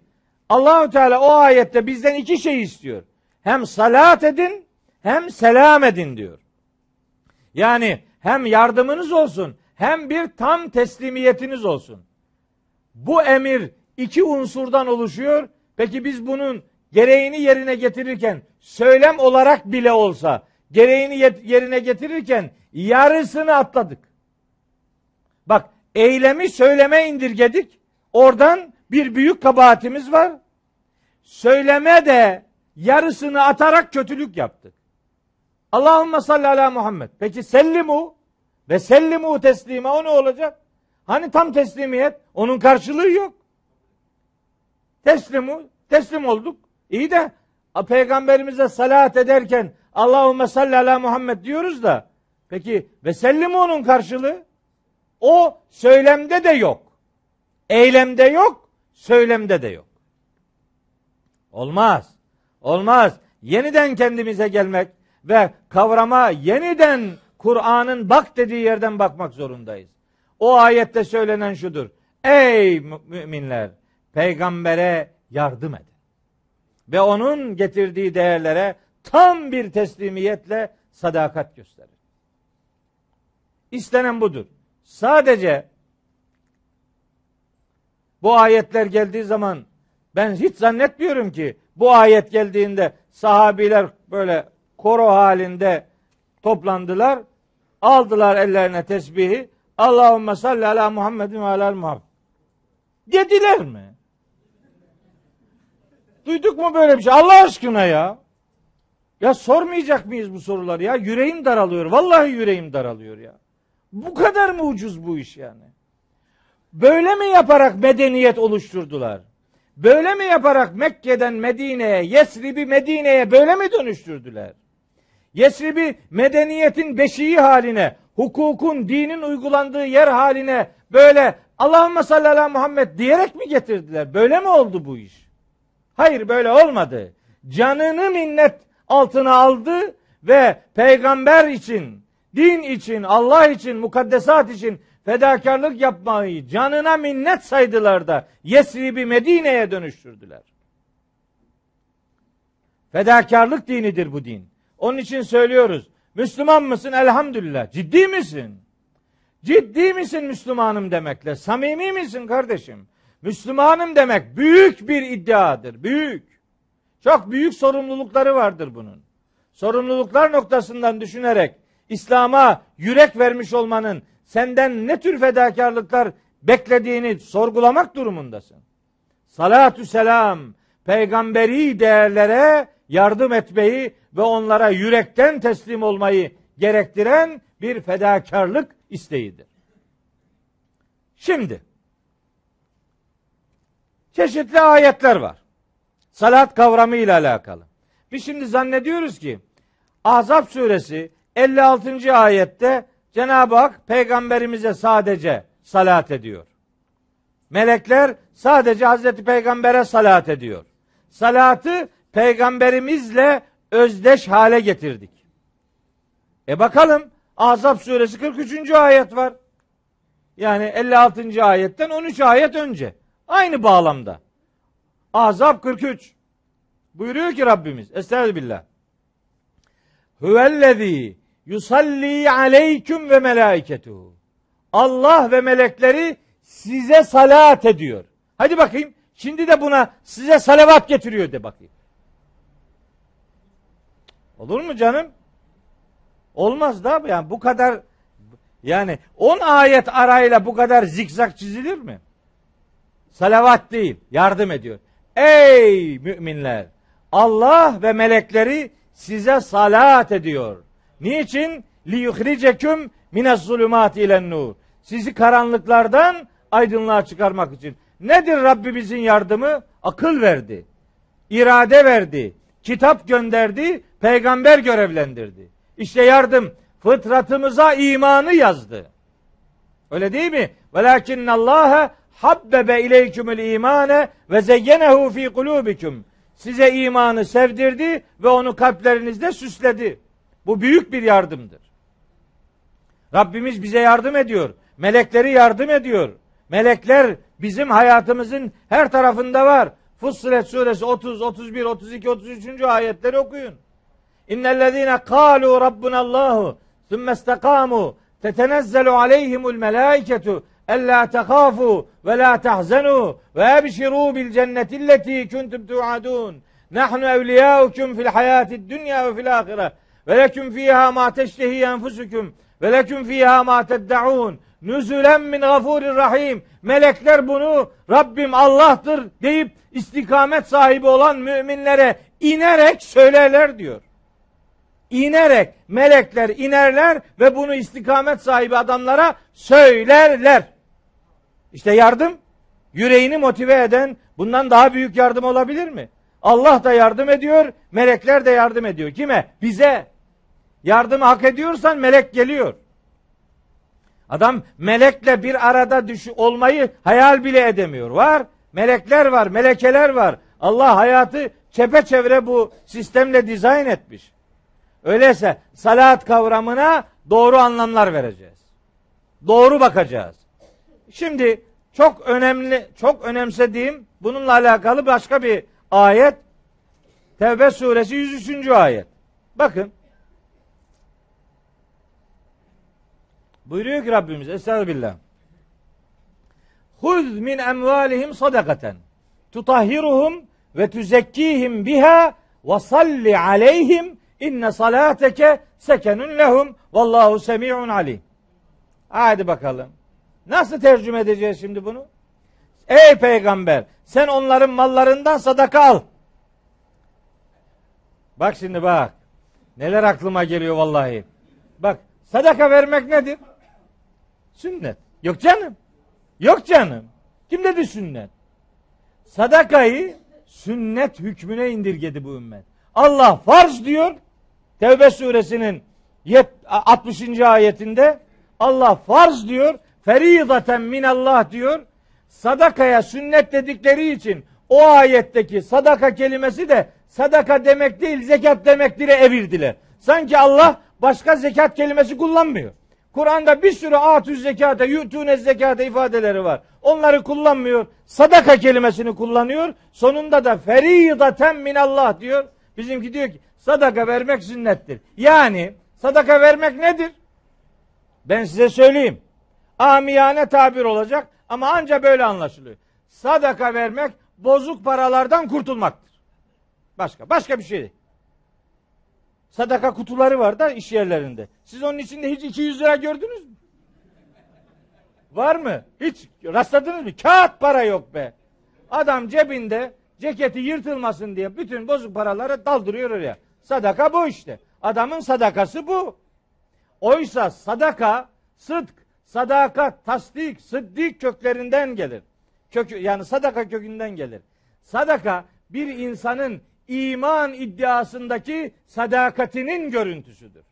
Allahu Teala o ayette bizden iki şey istiyor. Hem salat edin hem selam edin diyor. Yani hem yardımınız olsun hem bir tam teslimiyetiniz olsun. Bu emir iki unsurdan oluşuyor. Peki biz bunun gereğini yerine getirirken söylem olarak bile olsa gereğini yerine getirirken yarısını atladık. Bak eylemi söyleme indirgedik. Oradan bir büyük kabahatimiz var. Söyleme de yarısını atarak kötülük yaptık. Allahümme salli ala Muhammed. Peki sellimu ve sellimu teslime o ne olacak? Hani tam teslimiyet? Onun karşılığı yok. Teslimu, teslim olduk. İyi de peygamberimize salat ederken Allahümme salli ala Muhammed diyoruz da peki ve sellimu onun karşılığı? O söylemde de yok. Eylemde yok, söylemde de yok. Olmaz. Olmaz. Yeniden kendimize gelmek ve kavrama yeniden Kur'an'ın bak dediği yerden bakmak zorundayız. O ayette söylenen şudur. Ey müminler peygambere yardım edin. Ve onun getirdiği değerlere tam bir teslimiyetle sadakat gösterin. İstenen budur. Sadece bu ayetler geldiği zaman ben hiç zannetmiyorum ki bu ayet geldiğinde sahabiler böyle koro halinde toplandılar. Aldılar ellerine tesbihi. Allahümme salli ala Muhammedin ve ala Muhammed. Dediler mi? Duyduk mu böyle bir şey? Allah aşkına ya. Ya sormayacak mıyız bu soruları ya? Yüreğim daralıyor. Vallahi yüreğim daralıyor ya. Bu kadar mı ucuz bu iş yani? Böyle mi yaparak medeniyet oluşturdular? Böyle mi yaparak Mekke'den Medine'ye, Yesrib'i Medine'ye böyle mi dönüştürdüler? Yesrib'i medeniyetin beşiği haline, hukukun, dinin uygulandığı yer haline böyle Allahümme salli ala Muhammed diyerek mi getirdiler? Böyle mi oldu bu iş? Hayır böyle olmadı. Canını minnet altına aldı ve peygamber için, din için, Allah için, mukaddesat için fedakarlık yapmayı canına minnet saydılar da Yesrib'i Medine'ye dönüştürdüler. Fedakarlık dinidir bu din. Onun için söylüyoruz. Müslüman mısın? Elhamdülillah. Ciddi misin? Ciddi misin Müslümanım demekle? Samimi misin kardeşim? Müslümanım demek büyük bir iddiadır. Büyük. Çok büyük sorumlulukları vardır bunun. Sorumluluklar noktasından düşünerek İslam'a yürek vermiş olmanın senden ne tür fedakarlıklar beklediğini sorgulamak durumundasın. Salatü selam peygamberi değerlere yardım etmeyi ve onlara yürekten teslim olmayı gerektiren bir fedakarlık isteğidir. Şimdi çeşitli ayetler var. Salat kavramı ile alakalı. Biz şimdi zannediyoruz ki Ahzab suresi 56. ayette Cenab-ı Hak peygamberimize sadece salat ediyor. Melekler sadece Hazreti Peygamber'e salat ediyor. Salatı peygamberimizle özdeş hale getirdik. E bakalım Ahzab suresi 43. ayet var. Yani 56. ayetten 13 ayet önce. Aynı bağlamda. Ahzab 43. Buyuruyor ki Rabbimiz. Estağfirullah. Huvellezî yusalli aleyküm ve melaiketuhu. Allah ve melekleri size salat ediyor. Hadi bakayım. Şimdi de buna size salavat getiriyor de bakayım. Olur mu canım? Olmaz da yani bu kadar yani 10 ayet arayla bu kadar zikzak çizilir mi? Salavat değil, yardım ediyor. Ey müminler! Allah ve melekleri size salat ediyor. Niçin? Li yuhriceküm mines zulümati ilen nur. Sizi karanlıklardan aydınlığa çıkarmak için. Nedir Rabbimizin yardımı? Akıl verdi. irade verdi. Kitap gönderdi. Peygamber görevlendirdi. İşte yardım fıtratımıza imanı yazdı. Öyle değil mi? Velakinne Allah habbebe ileykümül imane ve zeyyenehu fi kulubikum. Size imanı sevdirdi ve onu kalplerinizde süsledi. Bu büyük bir yardımdır. Rabbimiz bize yardım ediyor. Melekleri yardım ediyor. Melekler bizim hayatımızın her tarafında var. Fussilet suresi 30, 31, 32, 33. ayetleri okuyun. İnnellezîne kâlû rabbunallâhu Ella tehafu ve la tahzenu ve ebşiru bil cenneti lleti kuntum tuadun. Nahnu evliyaukum fil hayati dünya ve fil ahire. Ve leküm fiha ma teştehi enfusukum ve leküm fiha ma teddaun. Nüzülen min gafurir rahim. Melekler bunu Rabbim Allah'tır deyip istikamet sahibi olan müminlere inerek söylerler diyor. İnerek melekler inerler ve bunu istikamet sahibi adamlara söylerler. İşte yardım yüreğini motive eden bundan daha büyük yardım olabilir mi? Allah da yardım ediyor, melekler de yardım ediyor. Kime? Bize. Yardımı hak ediyorsan melek geliyor. Adam melekle bir arada düş olmayı hayal bile edemiyor. Var. Melekler var, melekeler var. Allah hayatı çepeçevre bu sistemle dizayn etmiş. Öyleyse salat kavramına doğru anlamlar vereceğiz. Doğru bakacağız. Şimdi çok önemli, çok önemsediğim bununla alakalı başka bir ayet. Tevbe suresi 103. ayet. Bakın. Buyuruyor ki Rabbimiz Estağfirullah. Huz min emvalihim sadakaten tutahhiruhum ve tuzekkihim biha ve salli aleyhim inne salateke sekenun lehum vallahu semi'un alim. Hadi bakalım. Nasıl tercüme edeceğiz şimdi bunu? Ey peygamber sen onların mallarından sadaka al. Bak şimdi bak. Neler aklıma geliyor vallahi. Bak sadaka vermek nedir? Sünnet. Yok canım. Yok canım. Kim dedi sünnet? Sadakayı sünnet hükmüne indirgedi bu ümmet. Allah farz diyor. Tevbe suresinin 60. ayetinde Allah farz diyor. Feridaten minallah diyor. Sadakaya sünnet dedikleri için o ayetteki sadaka kelimesi de sadaka demek değil zekat demektir evirdiler. Sanki Allah başka zekat kelimesi kullanmıyor. Kur'an'da bir sürü atü zekate, yutune zekate ifadeleri var. Onları kullanmıyor. Sadaka kelimesini kullanıyor. Sonunda da feridaten minallah diyor. Bizimki diyor ki sadaka vermek sünnettir. Yani sadaka vermek nedir? Ben size söyleyeyim. Amiyane tabir olacak ama anca böyle anlaşılıyor. Sadaka vermek bozuk paralardan kurtulmaktır. Başka başka bir şey. Sadaka kutuları var da iş yerlerinde. Siz onun içinde hiç 200 lira gördünüz mü? Var mı? Hiç rastladınız mı? Kağıt para yok be. Adam cebinde ceketi yırtılmasın diye bütün bozuk paraları daldırıyor oraya. Sadaka bu işte. Adamın sadakası bu. Oysa sadaka, sıdk, sadakat, tasdik, sıddik köklerinden gelir. Kök, yani sadaka kökünden gelir. Sadaka bir insanın iman iddiasındaki sadakatinin görüntüsüdür.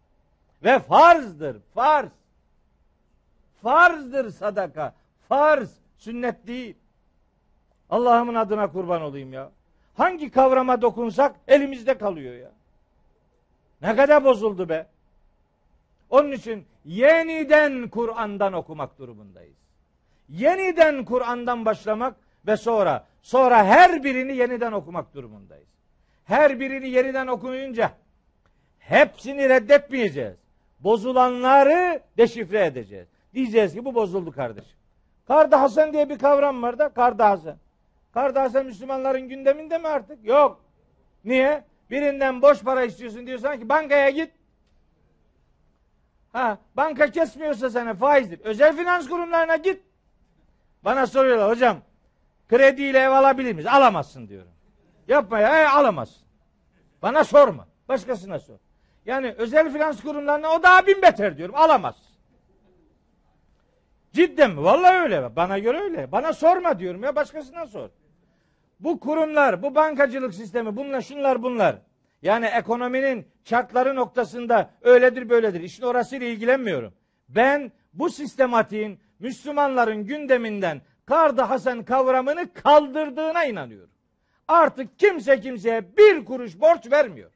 Ve farzdır, farz. Farzdır sadaka. Farz, sünnet değil. Allah'ımın adına kurban olayım ya. Hangi kavrama dokunsak elimizde kalıyor ya. Ne kadar bozuldu be. Onun için yeniden Kur'an'dan okumak durumundayız. Yeniden Kur'an'dan başlamak ve sonra sonra her birini yeniden okumak durumundayız. Her birini yeniden okuyunca hepsini reddetmeyeceğiz. Bozulanları deşifre edeceğiz. Diyeceğiz ki bu bozuldu kardeşim. Karda Hasan diye bir kavram var da Karda Hasan. Karda Hasan Müslümanların gündeminde mi artık? Yok. Niye? Birinden boş para istiyorsun diyorsan ki bankaya git. Ha, banka kesmiyorsa sana faizdir. Özel finans kurumlarına git. Bana soruyorlar hocam krediyle ev alabilir miyiz? Alamazsın diyorum. Yapma ya e, alamazsın. Bana sorma. Başkasına sor. Yani özel finans kurumlarına o daha bin beter diyorum. Alamaz. Cidden mi? Vallahi öyle. Bana göre öyle. Bana sorma diyorum ya başkasına sor. Bu kurumlar, bu bankacılık sistemi, bunlar, şunlar, bunlar. Yani ekonominin şartları noktasında öyledir böyledir. İşin orasıyla ilgilenmiyorum. Ben bu sistematiğin Müslümanların gündeminden Kardı Hasan kavramını kaldırdığına inanıyorum. Artık kimse kimseye bir kuruş borç vermiyor.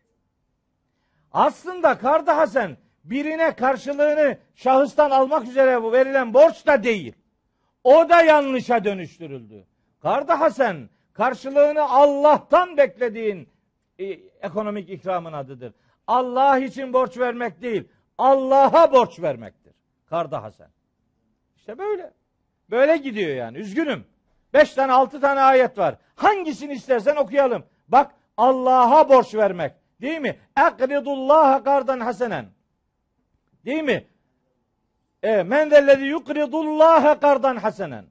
Aslında Kardı Hasan birine karşılığını şahıstan almak üzere bu verilen borç da değil. O da yanlışa dönüştürüldü. Kardı Hasan karşılığını Allah'tan beklediğin e, ekonomik ikramın adıdır. Allah için borç vermek değil, Allah'a borç vermektir. Karda Hasan. İşte böyle. Böyle gidiyor yani. Üzgünüm. Beş tane altı tane ayet var. Hangisini istersen okuyalım. Bak Allah'a borç vermek. Değil mi? Ekridullaha kardan hasenen. Değil mi? E, men zellezi yukridullaha kardan hasenen.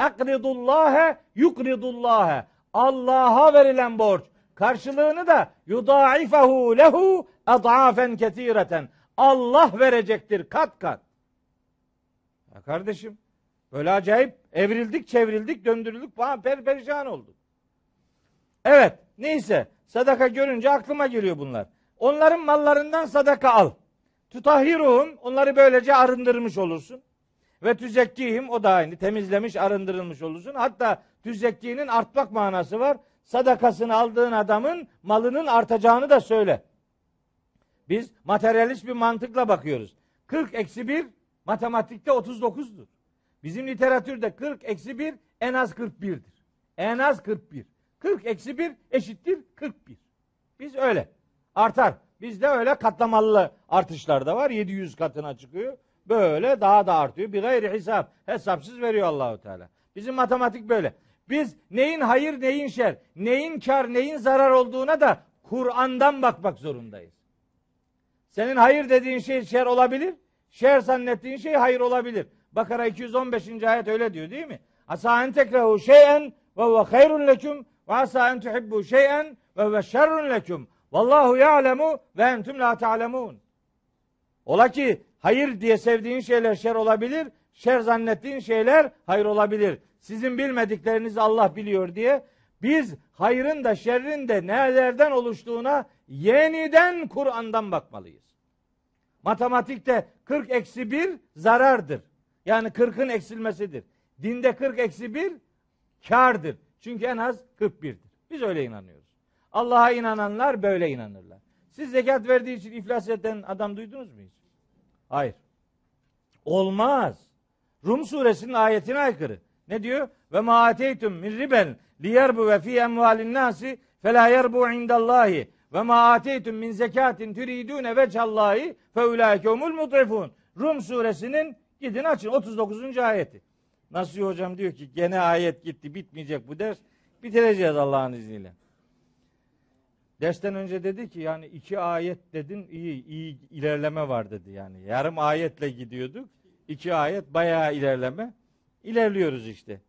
Ekridullaha yukridullaha. Allah'a verilen borç. Karşılığını da yudaifahu lehu ad'afen ketireten. Allah verecektir kat kat. Ya kardeşim böyle acayip evrildik çevrildik döndürüldük falan per perişan olduk. Evet neyse sadaka görünce aklıma geliyor bunlar. Onların mallarından sadaka al. Tutahhiruhum onları böylece arındırmış olursun. Ve tüzekkihim o da aynı temizlemiş arındırılmış olursun. Hatta tüzekkinin artmak manası var. Sadakasını aldığın adamın malının artacağını da söyle. Biz materyalist bir mantıkla bakıyoruz. 40 eksi 1 matematikte 39'dur. Bizim literatürde 40 eksi 1 en az 41'dir. En az 41. 40 eksi 1 eşittir 41. Biz öyle. Artar. Bizde öyle katlamalı artışlar da var. 700 katına çıkıyor. Böyle daha da artıyor. Bir gayri hesap. Hesapsız veriyor Allahu Teala. Bizim matematik böyle. Biz neyin hayır neyin şer, neyin kar neyin zarar olduğuna da Kur'an'dan bakmak zorundayız. Senin hayır dediğin şey şer olabilir. Şer zannettiğin şey hayır olabilir. Bakara 215. ayet öyle diyor değil mi? Asa en tekrehu şeyen ve huve hayrun leküm ve asa en tuhibbu şeyen ve huve şerrun leküm. Vallahu ya'lemu ve entum la ta'lemun. Ola ki hayır diye sevdiğin şeyler şer olabilir, şer zannettiğin şeyler hayır olabilir. Sizin bilmediklerinizi Allah biliyor diye biz hayrın da şerrin de nelerden oluştuğuna yeniden Kur'an'dan bakmalıyız. Matematikte 40 eksi 1 zarardır. Yani 40'ın eksilmesidir. Dinde 40 eksi 1 kardır. Çünkü en az 41'dir. Biz öyle inanıyoruz. Allah'a inananlar böyle inanırlar. Siz zekat verdiği için iflas eden adam duydunuz mu hiç? Hayır. Olmaz. Rum suresinin ayetine aykırı. Ne diyor? Ve ma ateytum min riben liyerbu ve fi emvalin nasi fela yerbu indallahi ve ma ateytum min zekatin turidune vecallahi fe ulaike humul mutrifun. Rum suresinin gidin açın 39. ayeti. Nasıl hocam diyor ki gene ayet gitti bitmeyecek bu ders. Bitireceğiz Allah'ın izniyle. Dersten önce dedi ki yani iki ayet dedin iyi iyi ilerleme var dedi yani. Yarım ayetle gidiyorduk. İki ayet bayağı ilerleme. İlerliyoruz işte.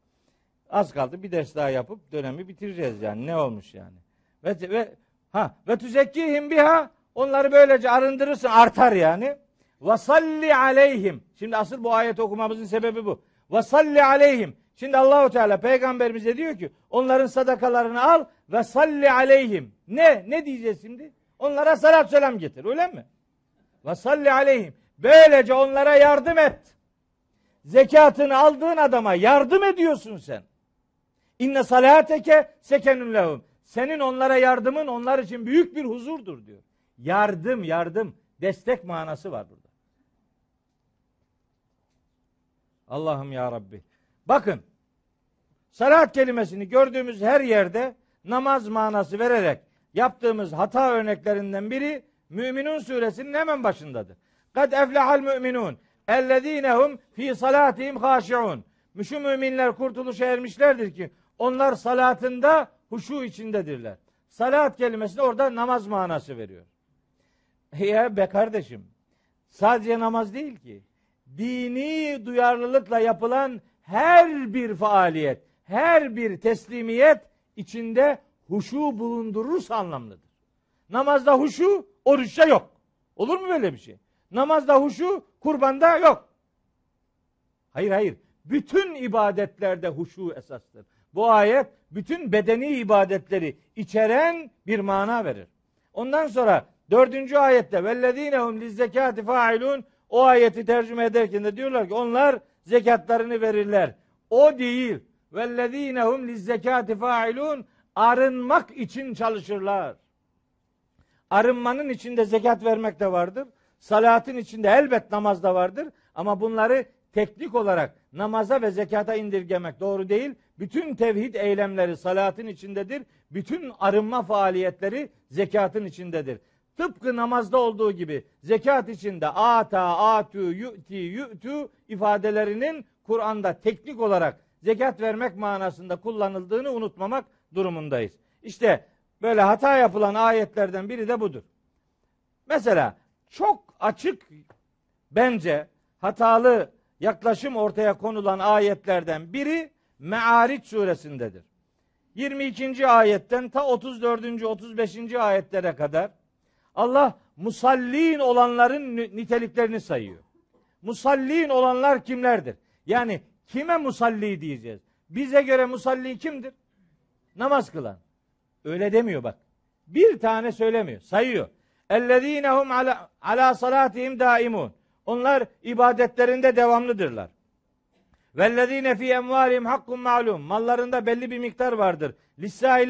Az kaldı bir ders daha yapıp dönemi bitireceğiz yani. Ne olmuş yani? Ve, ve ha ve tüzekkihim biha onları böylece arındırırsın artar yani. Ve salli aleyhim. Şimdi asıl bu ayet okumamızın sebebi bu. Ve salli aleyhim. Şimdi Allahu Teala peygamberimize diyor ki onların sadakalarını al ve salli aleyhim. Ne? Ne diyeceğiz şimdi? Onlara salat selam getir öyle mi? Ve salli aleyhim. Böylece onlara yardım et. Zekatını aldığın adama yardım ediyorsun sen. İnne salateke sekenun lehum. Senin onlara yardımın onlar için büyük bir huzurdur diyor. Yardım, yardım, destek manası var burada. Allah'ım ya Rabbi. Bakın, salat kelimesini gördüğümüz her yerde namaz manası vererek yaptığımız hata örneklerinden biri Müminun suresinin hemen başındadır. Kad eflehal müminun ellezinehum fi salatihim haşiun. Şu müminler kurtuluşa ermişlerdir ki onlar salatında huşu içindedirler. Salat kelimesini orada namaz manası veriyor. Ya be kardeşim sadece namaz değil ki dini duyarlılıkla yapılan her bir faaliyet, her bir teslimiyet içinde huşu bulundurursa anlamlıdır. Namazda huşu, oruçta yok. Olur mu böyle bir şey? Namazda huşu, kurbanda yok. Hayır hayır. Bütün ibadetlerde huşu esastır. Bu ayet bütün bedeni ibadetleri içeren bir mana verir. Ondan sonra dördüncü ayette vellezinehum lizzekati failun o ayeti tercüme ederken de diyorlar ki onlar zekatlarını verirler. O değil. Vellezinehum lizzekati failun arınmak için çalışırlar. Arınmanın içinde zekat vermek de vardır. Salatın içinde elbet namaz da vardır. Ama bunları teknik olarak namaza ve zekata indirgemek doğru değil. Bütün tevhid eylemleri salatın içindedir. Bütün arınma faaliyetleri zekatın içindedir. Tıpkı namazda olduğu gibi zekat içinde ata, atu, yu'ti, yu'tu ifadelerinin Kur'an'da teknik olarak zekat vermek manasında kullanıldığını unutmamak durumundayız. İşte böyle hata yapılan ayetlerden biri de budur. Mesela çok açık bence hatalı yaklaşım ortaya konulan ayetlerden biri Me'ariç suresindedir. 22. ayetten ta 34. 35. ayetlere kadar Allah musallin olanların niteliklerini sayıyor. Musallin olanlar kimlerdir? Yani kime musalli diyeceğiz? Bize göre musalli kimdir? Namaz kılan. Öyle demiyor bak. Bir tane söylemiyor. Sayıyor. Ellezinehum ala, ala salatihim daimun. Onlar ibadetlerinde devamlıdırlar. Vellezine fi emvalihim hakkun ma'lum. Mallarında belli bir miktar vardır.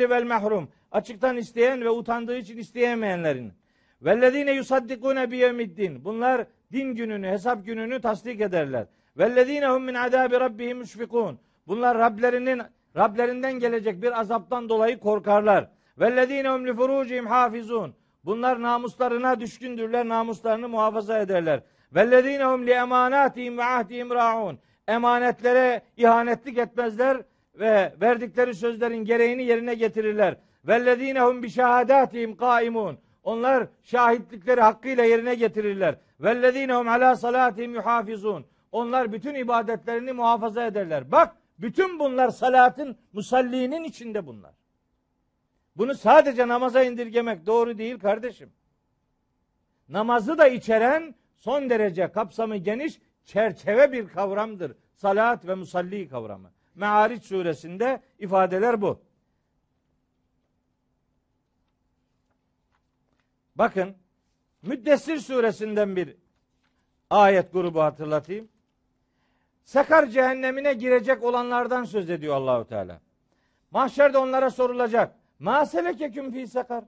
Vel mahrum. Açıktan isteyen ve utandığı için isteyemeyenlerin. Vellezine yusaddikune biyevmiddin. Bunlar din gününü, hesap gününü tasdik ederler. Vellezine hum min adabi rabbihim müşfikun. Bunlar Rablerinin Rablerinden gelecek bir azaptan dolayı korkarlar. Hum li furucihim hafizun. Bunlar namuslarına düşkündürler, namuslarını muhafaza ederler. Vellezine hum li emanatihim ve ahdihim raun. Emanetlere ihanetlik etmezler ve verdikleri sözlerin gereğini yerine getirirler. Vellezine hum bi şehadatihim kaimun. Onlar şahitlikleri hakkıyla yerine getirirler. Vellezine hum ala salatihim yuhafizun. Onlar bütün ibadetlerini muhafaza ederler. Bak bütün bunlar salatın musallinin içinde bunlar. Bunu sadece namaza indirgemek doğru değil kardeşim. Namazı da içeren son derece kapsamı geniş çerçeve bir kavramdır. Salat ve musalli kavramı. Me'ariç suresinde ifadeler bu. Bakın Müddessir suresinden bir ayet grubu hatırlatayım. Sakar cehennemine girecek olanlardan söz ediyor Allahu Teala. Mahşerde onlara sorulacak. Ma selekeküm fi sakar.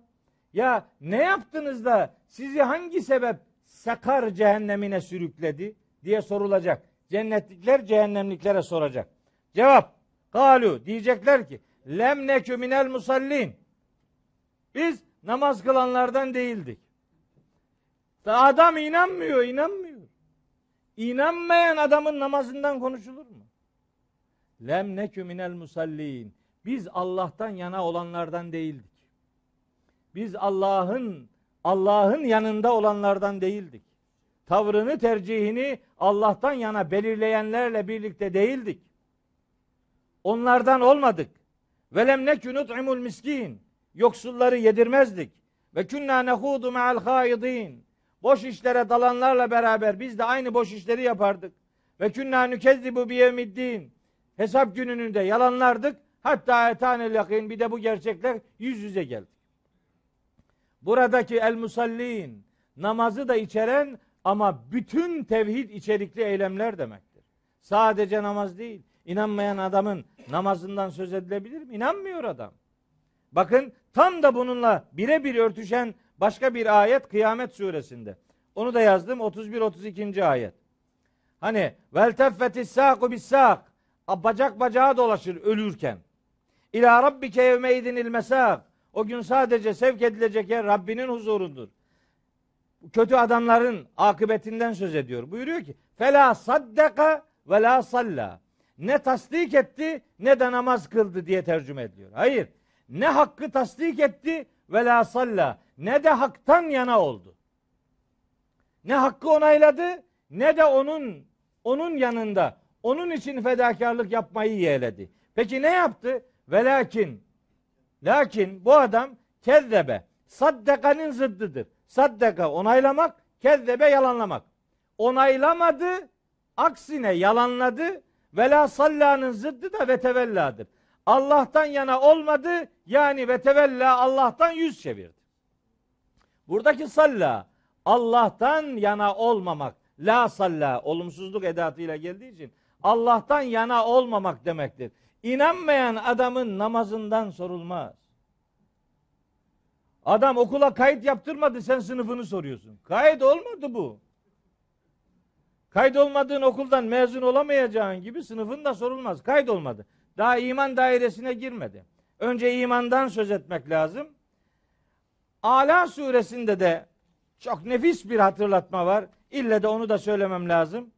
Ya ne yaptınız da sizi hangi sebep sakar cehennemine sürükledi diye sorulacak. Cennetlikler cehennemliklere soracak. Cevap. Galu diyecekler ki lem nekü minel musallin. Biz namaz kılanlardan değildik. Adam inanmıyor, inanmıyor. İnanmayan adamın namazından konuşulur mu? Lem nekü minel musallin. Biz Allah'tan yana olanlardan değildik. Biz Allah'ın Allah'ın yanında olanlardan değildik. Tavrını, tercihini Allah'tan yana belirleyenlerle birlikte değildik. Onlardan olmadık. Velem nekü nut'imul miskin. Yoksulları yedirmezdik. Ve künna nehudu me'al haidin. Boş işlere dalanlarla beraber biz de aynı boş işleri yapardık. Ve künna nükezzibu biyevmiddin. Hesap gününü de yalanlardık. Hatta etanel yakin bir de bu gerçekler yüz yüze geldi. Buradaki el musallin namazı da içeren ama bütün tevhid içerikli eylemler demektir. Sadece namaz değil. İnanmayan adamın namazından söz edilebilir mi? İnanmıyor adam. Bakın tam da bununla birebir örtüşen başka bir ayet Kıyamet suresinde. Onu da yazdım 31 32. ayet. Hani vel teffetis saku bis sak bacak bacağa dolaşır ölürken. İlâ rabbike yevmeydinil mesâk. O gün sadece sevk edilecek yer Rabbinin huzurundur. Kötü adamların akıbetinden söz ediyor. Buyuruyor ki fela saddaka ve la salla. Ne tasdik etti ne de namaz kıldı diye tercüme ediliyor. Hayır. Ne hakkı tasdik etti ve la salla. Ne de haktan yana oldu. Ne hakkı onayladı ne de onun onun yanında onun için fedakarlık yapmayı yeğledi. Peki ne yaptı? Velakin lakin bu adam kezzebe saddekanın zıddıdır. Saddeka onaylamak, kezzebe yalanlamak. Onaylamadı, aksine yalanladı. Vela sallanın zıddı da vetevelladır. Allah'tan yana olmadı yani vetevella Allah'tan yüz çevirdi. Buradaki salla Allah'tan yana olmamak. La salla olumsuzluk edatıyla geldiği için Allah'tan yana olmamak demektir. İnanmayan adamın namazından sorulmaz. Adam okula kayıt yaptırmadı sen sınıfını soruyorsun. Kayıt olmadı bu. Kayıt olmadığın okuldan mezun olamayacağın gibi sınıfın da sorulmaz. Kayıt olmadı. Daha iman dairesine girmedi. Önce imandan söz etmek lazım. Ala suresinde de çok nefis bir hatırlatma var. İlle de onu da söylemem lazım.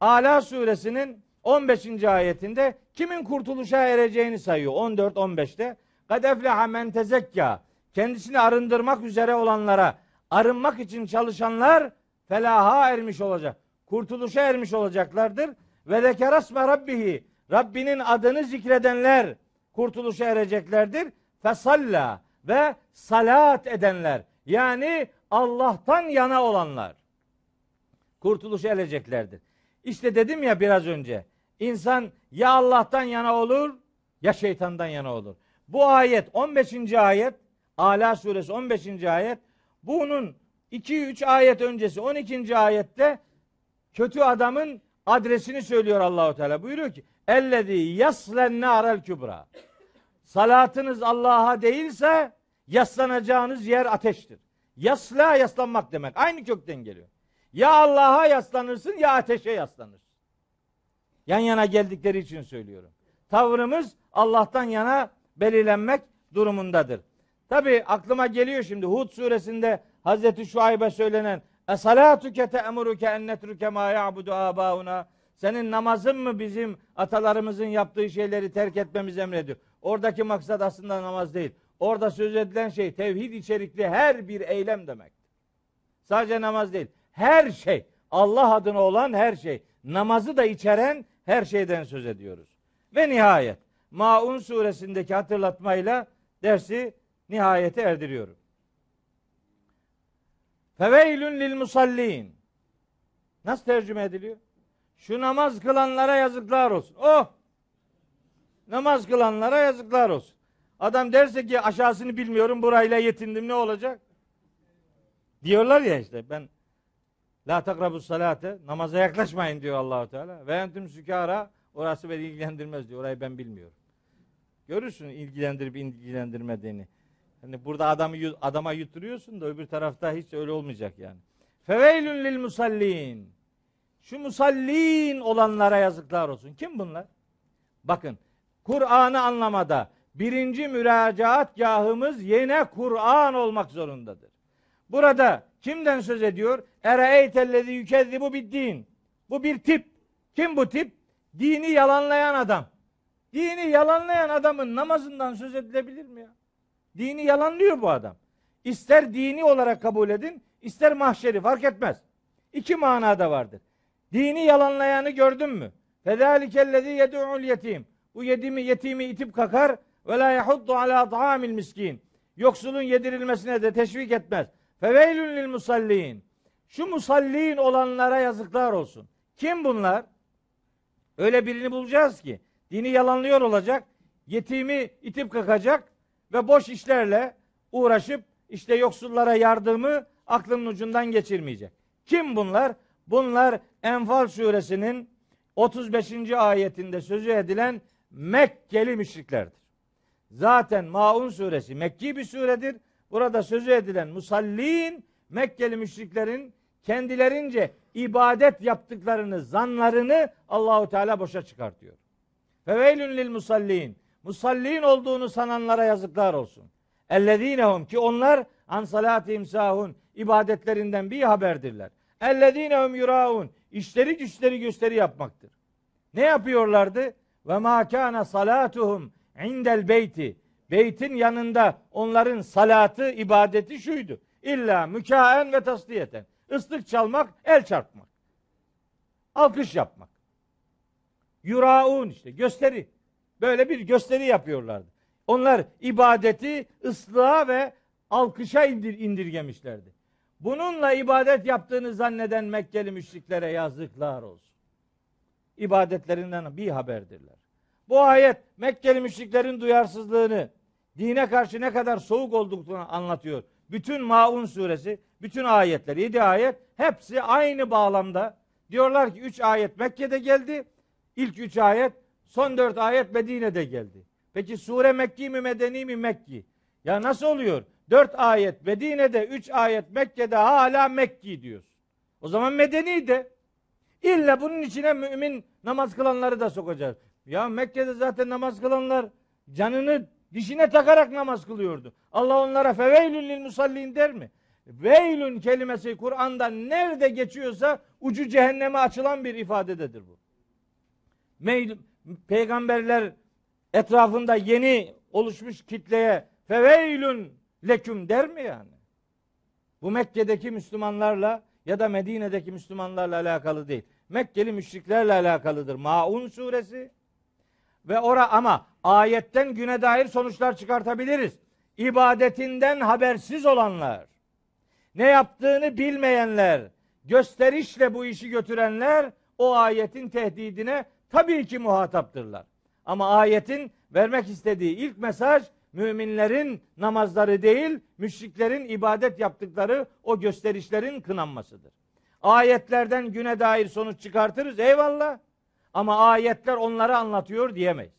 Ala suresinin 15. ayetinde kimin kurtuluşa ereceğini sayıyor. 14-15'te. Kad efleha men tezekka. Kendisini arındırmak üzere olanlara, arınmak için çalışanlar felaha ermiş olacak. Kurtuluşa ermiş olacaklardır. Ve zekerasme rabbihi. Rabbinin adını zikredenler kurtuluşa ereceklerdir. Fesalla ve salat edenler. Yani Allah'tan yana olanlar kurtuluşa ereceklerdir. İşte dedim ya biraz önce. İnsan ya Allah'tan yana olur ya şeytandan yana olur. Bu ayet 15. ayet Ala suresi 15. ayet bunun 2-3 ayet öncesi 12. ayette kötü adamın adresini söylüyor Allahu Teala. Buyuruyor ki ellezî yaslen nârel kübra. Salatınız Allah'a değilse yaslanacağınız yer ateştir. Yasla yaslanmak demek. Aynı kökten geliyor. Ya Allah'a yaslanırsın ya ateşe yaslanırsın. Yan yana geldikleri için söylüyorum. Tavrımız Allah'tan yana belirlenmek durumundadır. Tabi aklıma geliyor şimdi Hud suresinde Hazreti Şuayb'e söylenen Esalatuke te'emuruke en netruke ma ya'budu abauna senin namazın mı bizim atalarımızın yaptığı şeyleri terk etmemiz emrediyor. Oradaki maksat aslında namaz değil. Orada söz edilen şey tevhid içerikli her bir eylem demek. Sadece namaz değil. Her şey Allah adına olan her şey. Namazı da içeren her şeyden söz ediyoruz. Ve nihayet Maun suresindeki hatırlatmayla dersi nihayete erdiriyorum. Feveylün lil musallin. Nasıl tercüme ediliyor? Şu namaz kılanlara yazıklar olsun. Oh! Namaz kılanlara yazıklar olsun. Adam derse ki aşağısını bilmiyorum burayla yetindim ne olacak? Diyorlar ya işte ben La takrabus salate namaza yaklaşmayın diyor Allahu Teala. Ve entüm sükara orası beni ilgilendirmez diyor. Orayı ben bilmiyorum. Görürsün ilgilendirip ilgilendirmediğini. Hani burada adamı adama yuturuyorsun da öbür tarafta hiç öyle olmayacak yani. Feveylün lil musallin. Şu musallin olanlara yazıklar olsun. Kim bunlar? Bakın Kur'an'ı anlamada birinci müracaat gahımız yine Kur'an olmak zorundadır. Burada kimden söz ediyor? Ereeytellezi yükezzibu biddin. Bu bir tip. Kim bu tip? Dini yalanlayan adam. Dini yalanlayan adamın namazından söz edilebilir mi ya? Dini yalanlıyor bu adam. İster dini olarak kabul edin, ister mahşeri fark etmez. İki manada vardır. Dini yalanlayanı gördün mü? Fedâlikellezî yed'ul yetim. Bu yetimi, yetimi itip kakar ve la yahuddu ala miskin. Yoksulun yedirilmesine de teşvik etmez. Feveylün lil musallin. Şu musallin olanlara yazıklar olsun. Kim bunlar? Öyle birini bulacağız ki dini yalanlıyor olacak, yetimi itip kakacak ve boş işlerle uğraşıp işte yoksullara yardımı aklının ucundan geçirmeyecek. Kim bunlar? Bunlar Enfal suresinin 35. ayetinde sözü edilen Mekkeli müşriklerdir. Zaten Maun suresi Mekki bir suredir. Burada sözü edilen musallin Mekkeli müşriklerin kendilerince ibadet yaptıklarını, zanlarını Allahu Teala boşa çıkartıyor. Feveylün lil musallin. Musallin olduğunu sananlara yazıklar olsun. Ellezinehum ki onlar an salatihim sahun ibadetlerinden bir haberdirler. Ellezinehum yuraun işleri güçleri gösteri yapmaktır. Ne yapıyorlardı? Ve ma kana salatuhum indel beyti. Beytin yanında onların salatı, ibadeti şuydu. İlla mükaen ve tasliyeten. Islık çalmak, el çarpmak. Alkış yapmak. Yuraun işte gösteri. Böyle bir gösteri yapıyorlardı. Onlar ibadeti ıslığa ve alkışa indir, indirgemişlerdi. Bununla ibadet yaptığını zanneden Mekkeli müşriklere yazıklar olsun. İbadetlerinden bir haberdirler. Bu ayet Mekkeli müşriklerin duyarsızlığını, dine karşı ne kadar soğuk olduklarını anlatıyor. bütün Maun suresi, bütün ayetler, 7 ayet hepsi aynı bağlamda. Diyorlar ki 3 ayet Mekke'de geldi. İlk 3 ayet, son 4 ayet Medine'de geldi. Peki sure Mekki mi Medeni mi Mekki? Ya nasıl oluyor? 4 ayet Medine'de, 3 ayet Mekke'de hala Mekki diyorsun. O zaman Medeni de. İlla bunun içine mümin namaz kılanları da sokacağız. Ya Mekke'de zaten namaz kılanlar canını dişine takarak namaz kılıyordu. Allah onlara feveylün lil musallin der mi? Veylün kelimesi Kur'an'da nerede geçiyorsa ucu cehenneme açılan bir ifadededir bu. Peygamberler etrafında yeni oluşmuş kitleye feveylün leküm der mi yani? Bu Mekke'deki Müslümanlarla ya da Medine'deki Müslümanlarla alakalı değil. Mekkeli müşriklerle alakalıdır. Maun suresi ve ora ama ayetten güne dair sonuçlar çıkartabiliriz. İbadetinden habersiz olanlar, ne yaptığını bilmeyenler, gösterişle bu işi götürenler o ayetin tehdidine tabii ki muhataptırlar. Ama ayetin vermek istediği ilk mesaj müminlerin namazları değil, müşriklerin ibadet yaptıkları o gösterişlerin kınanmasıdır. Ayetlerden güne dair sonuç çıkartırız eyvallah. Ama ayetler onları anlatıyor diyemeyiz.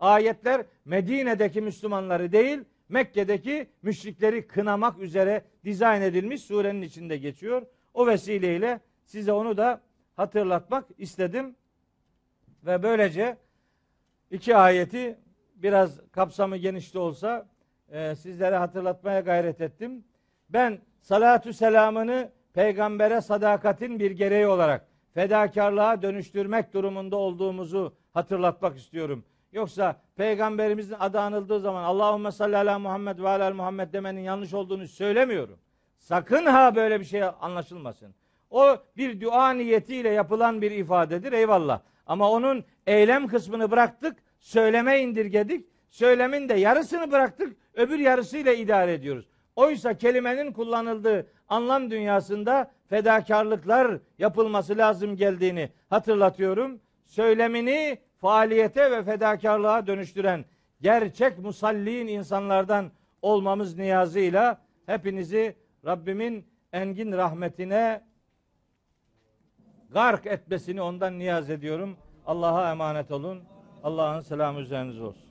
Ayetler Medine'deki Müslümanları değil, Mekke'deki müşrikleri kınamak üzere dizayn edilmiş surenin içinde geçiyor. O vesileyle size onu da hatırlatmak istedim. Ve böylece iki ayeti biraz kapsamı geniş de olsa e, sizlere hatırlatmaya gayret ettim. Ben salatü selamını peygambere sadakatin bir gereği olarak fedakarlığa dönüştürmek durumunda olduğumuzu hatırlatmak istiyorum. Yoksa peygamberimizin adı anıldığı zaman Allahümme salli ala Muhammed ve ala Muhammed demenin yanlış olduğunu söylemiyorum. Sakın ha böyle bir şey anlaşılmasın. O bir dua niyetiyle yapılan bir ifadedir eyvallah. Ama onun eylem kısmını bıraktık, söyleme indirgedik. Söylemin de yarısını bıraktık, öbür yarısıyla idare ediyoruz. Oysa kelimenin kullanıldığı anlam dünyasında fedakarlıklar yapılması lazım geldiğini hatırlatıyorum. Söylemini faaliyete ve fedakarlığa dönüştüren gerçek musallin insanlardan olmamız niyazıyla hepinizi Rabbimin engin rahmetine gark etmesini ondan niyaz ediyorum. Allah'a emanet olun. Allah'ın selamı üzerinize olsun.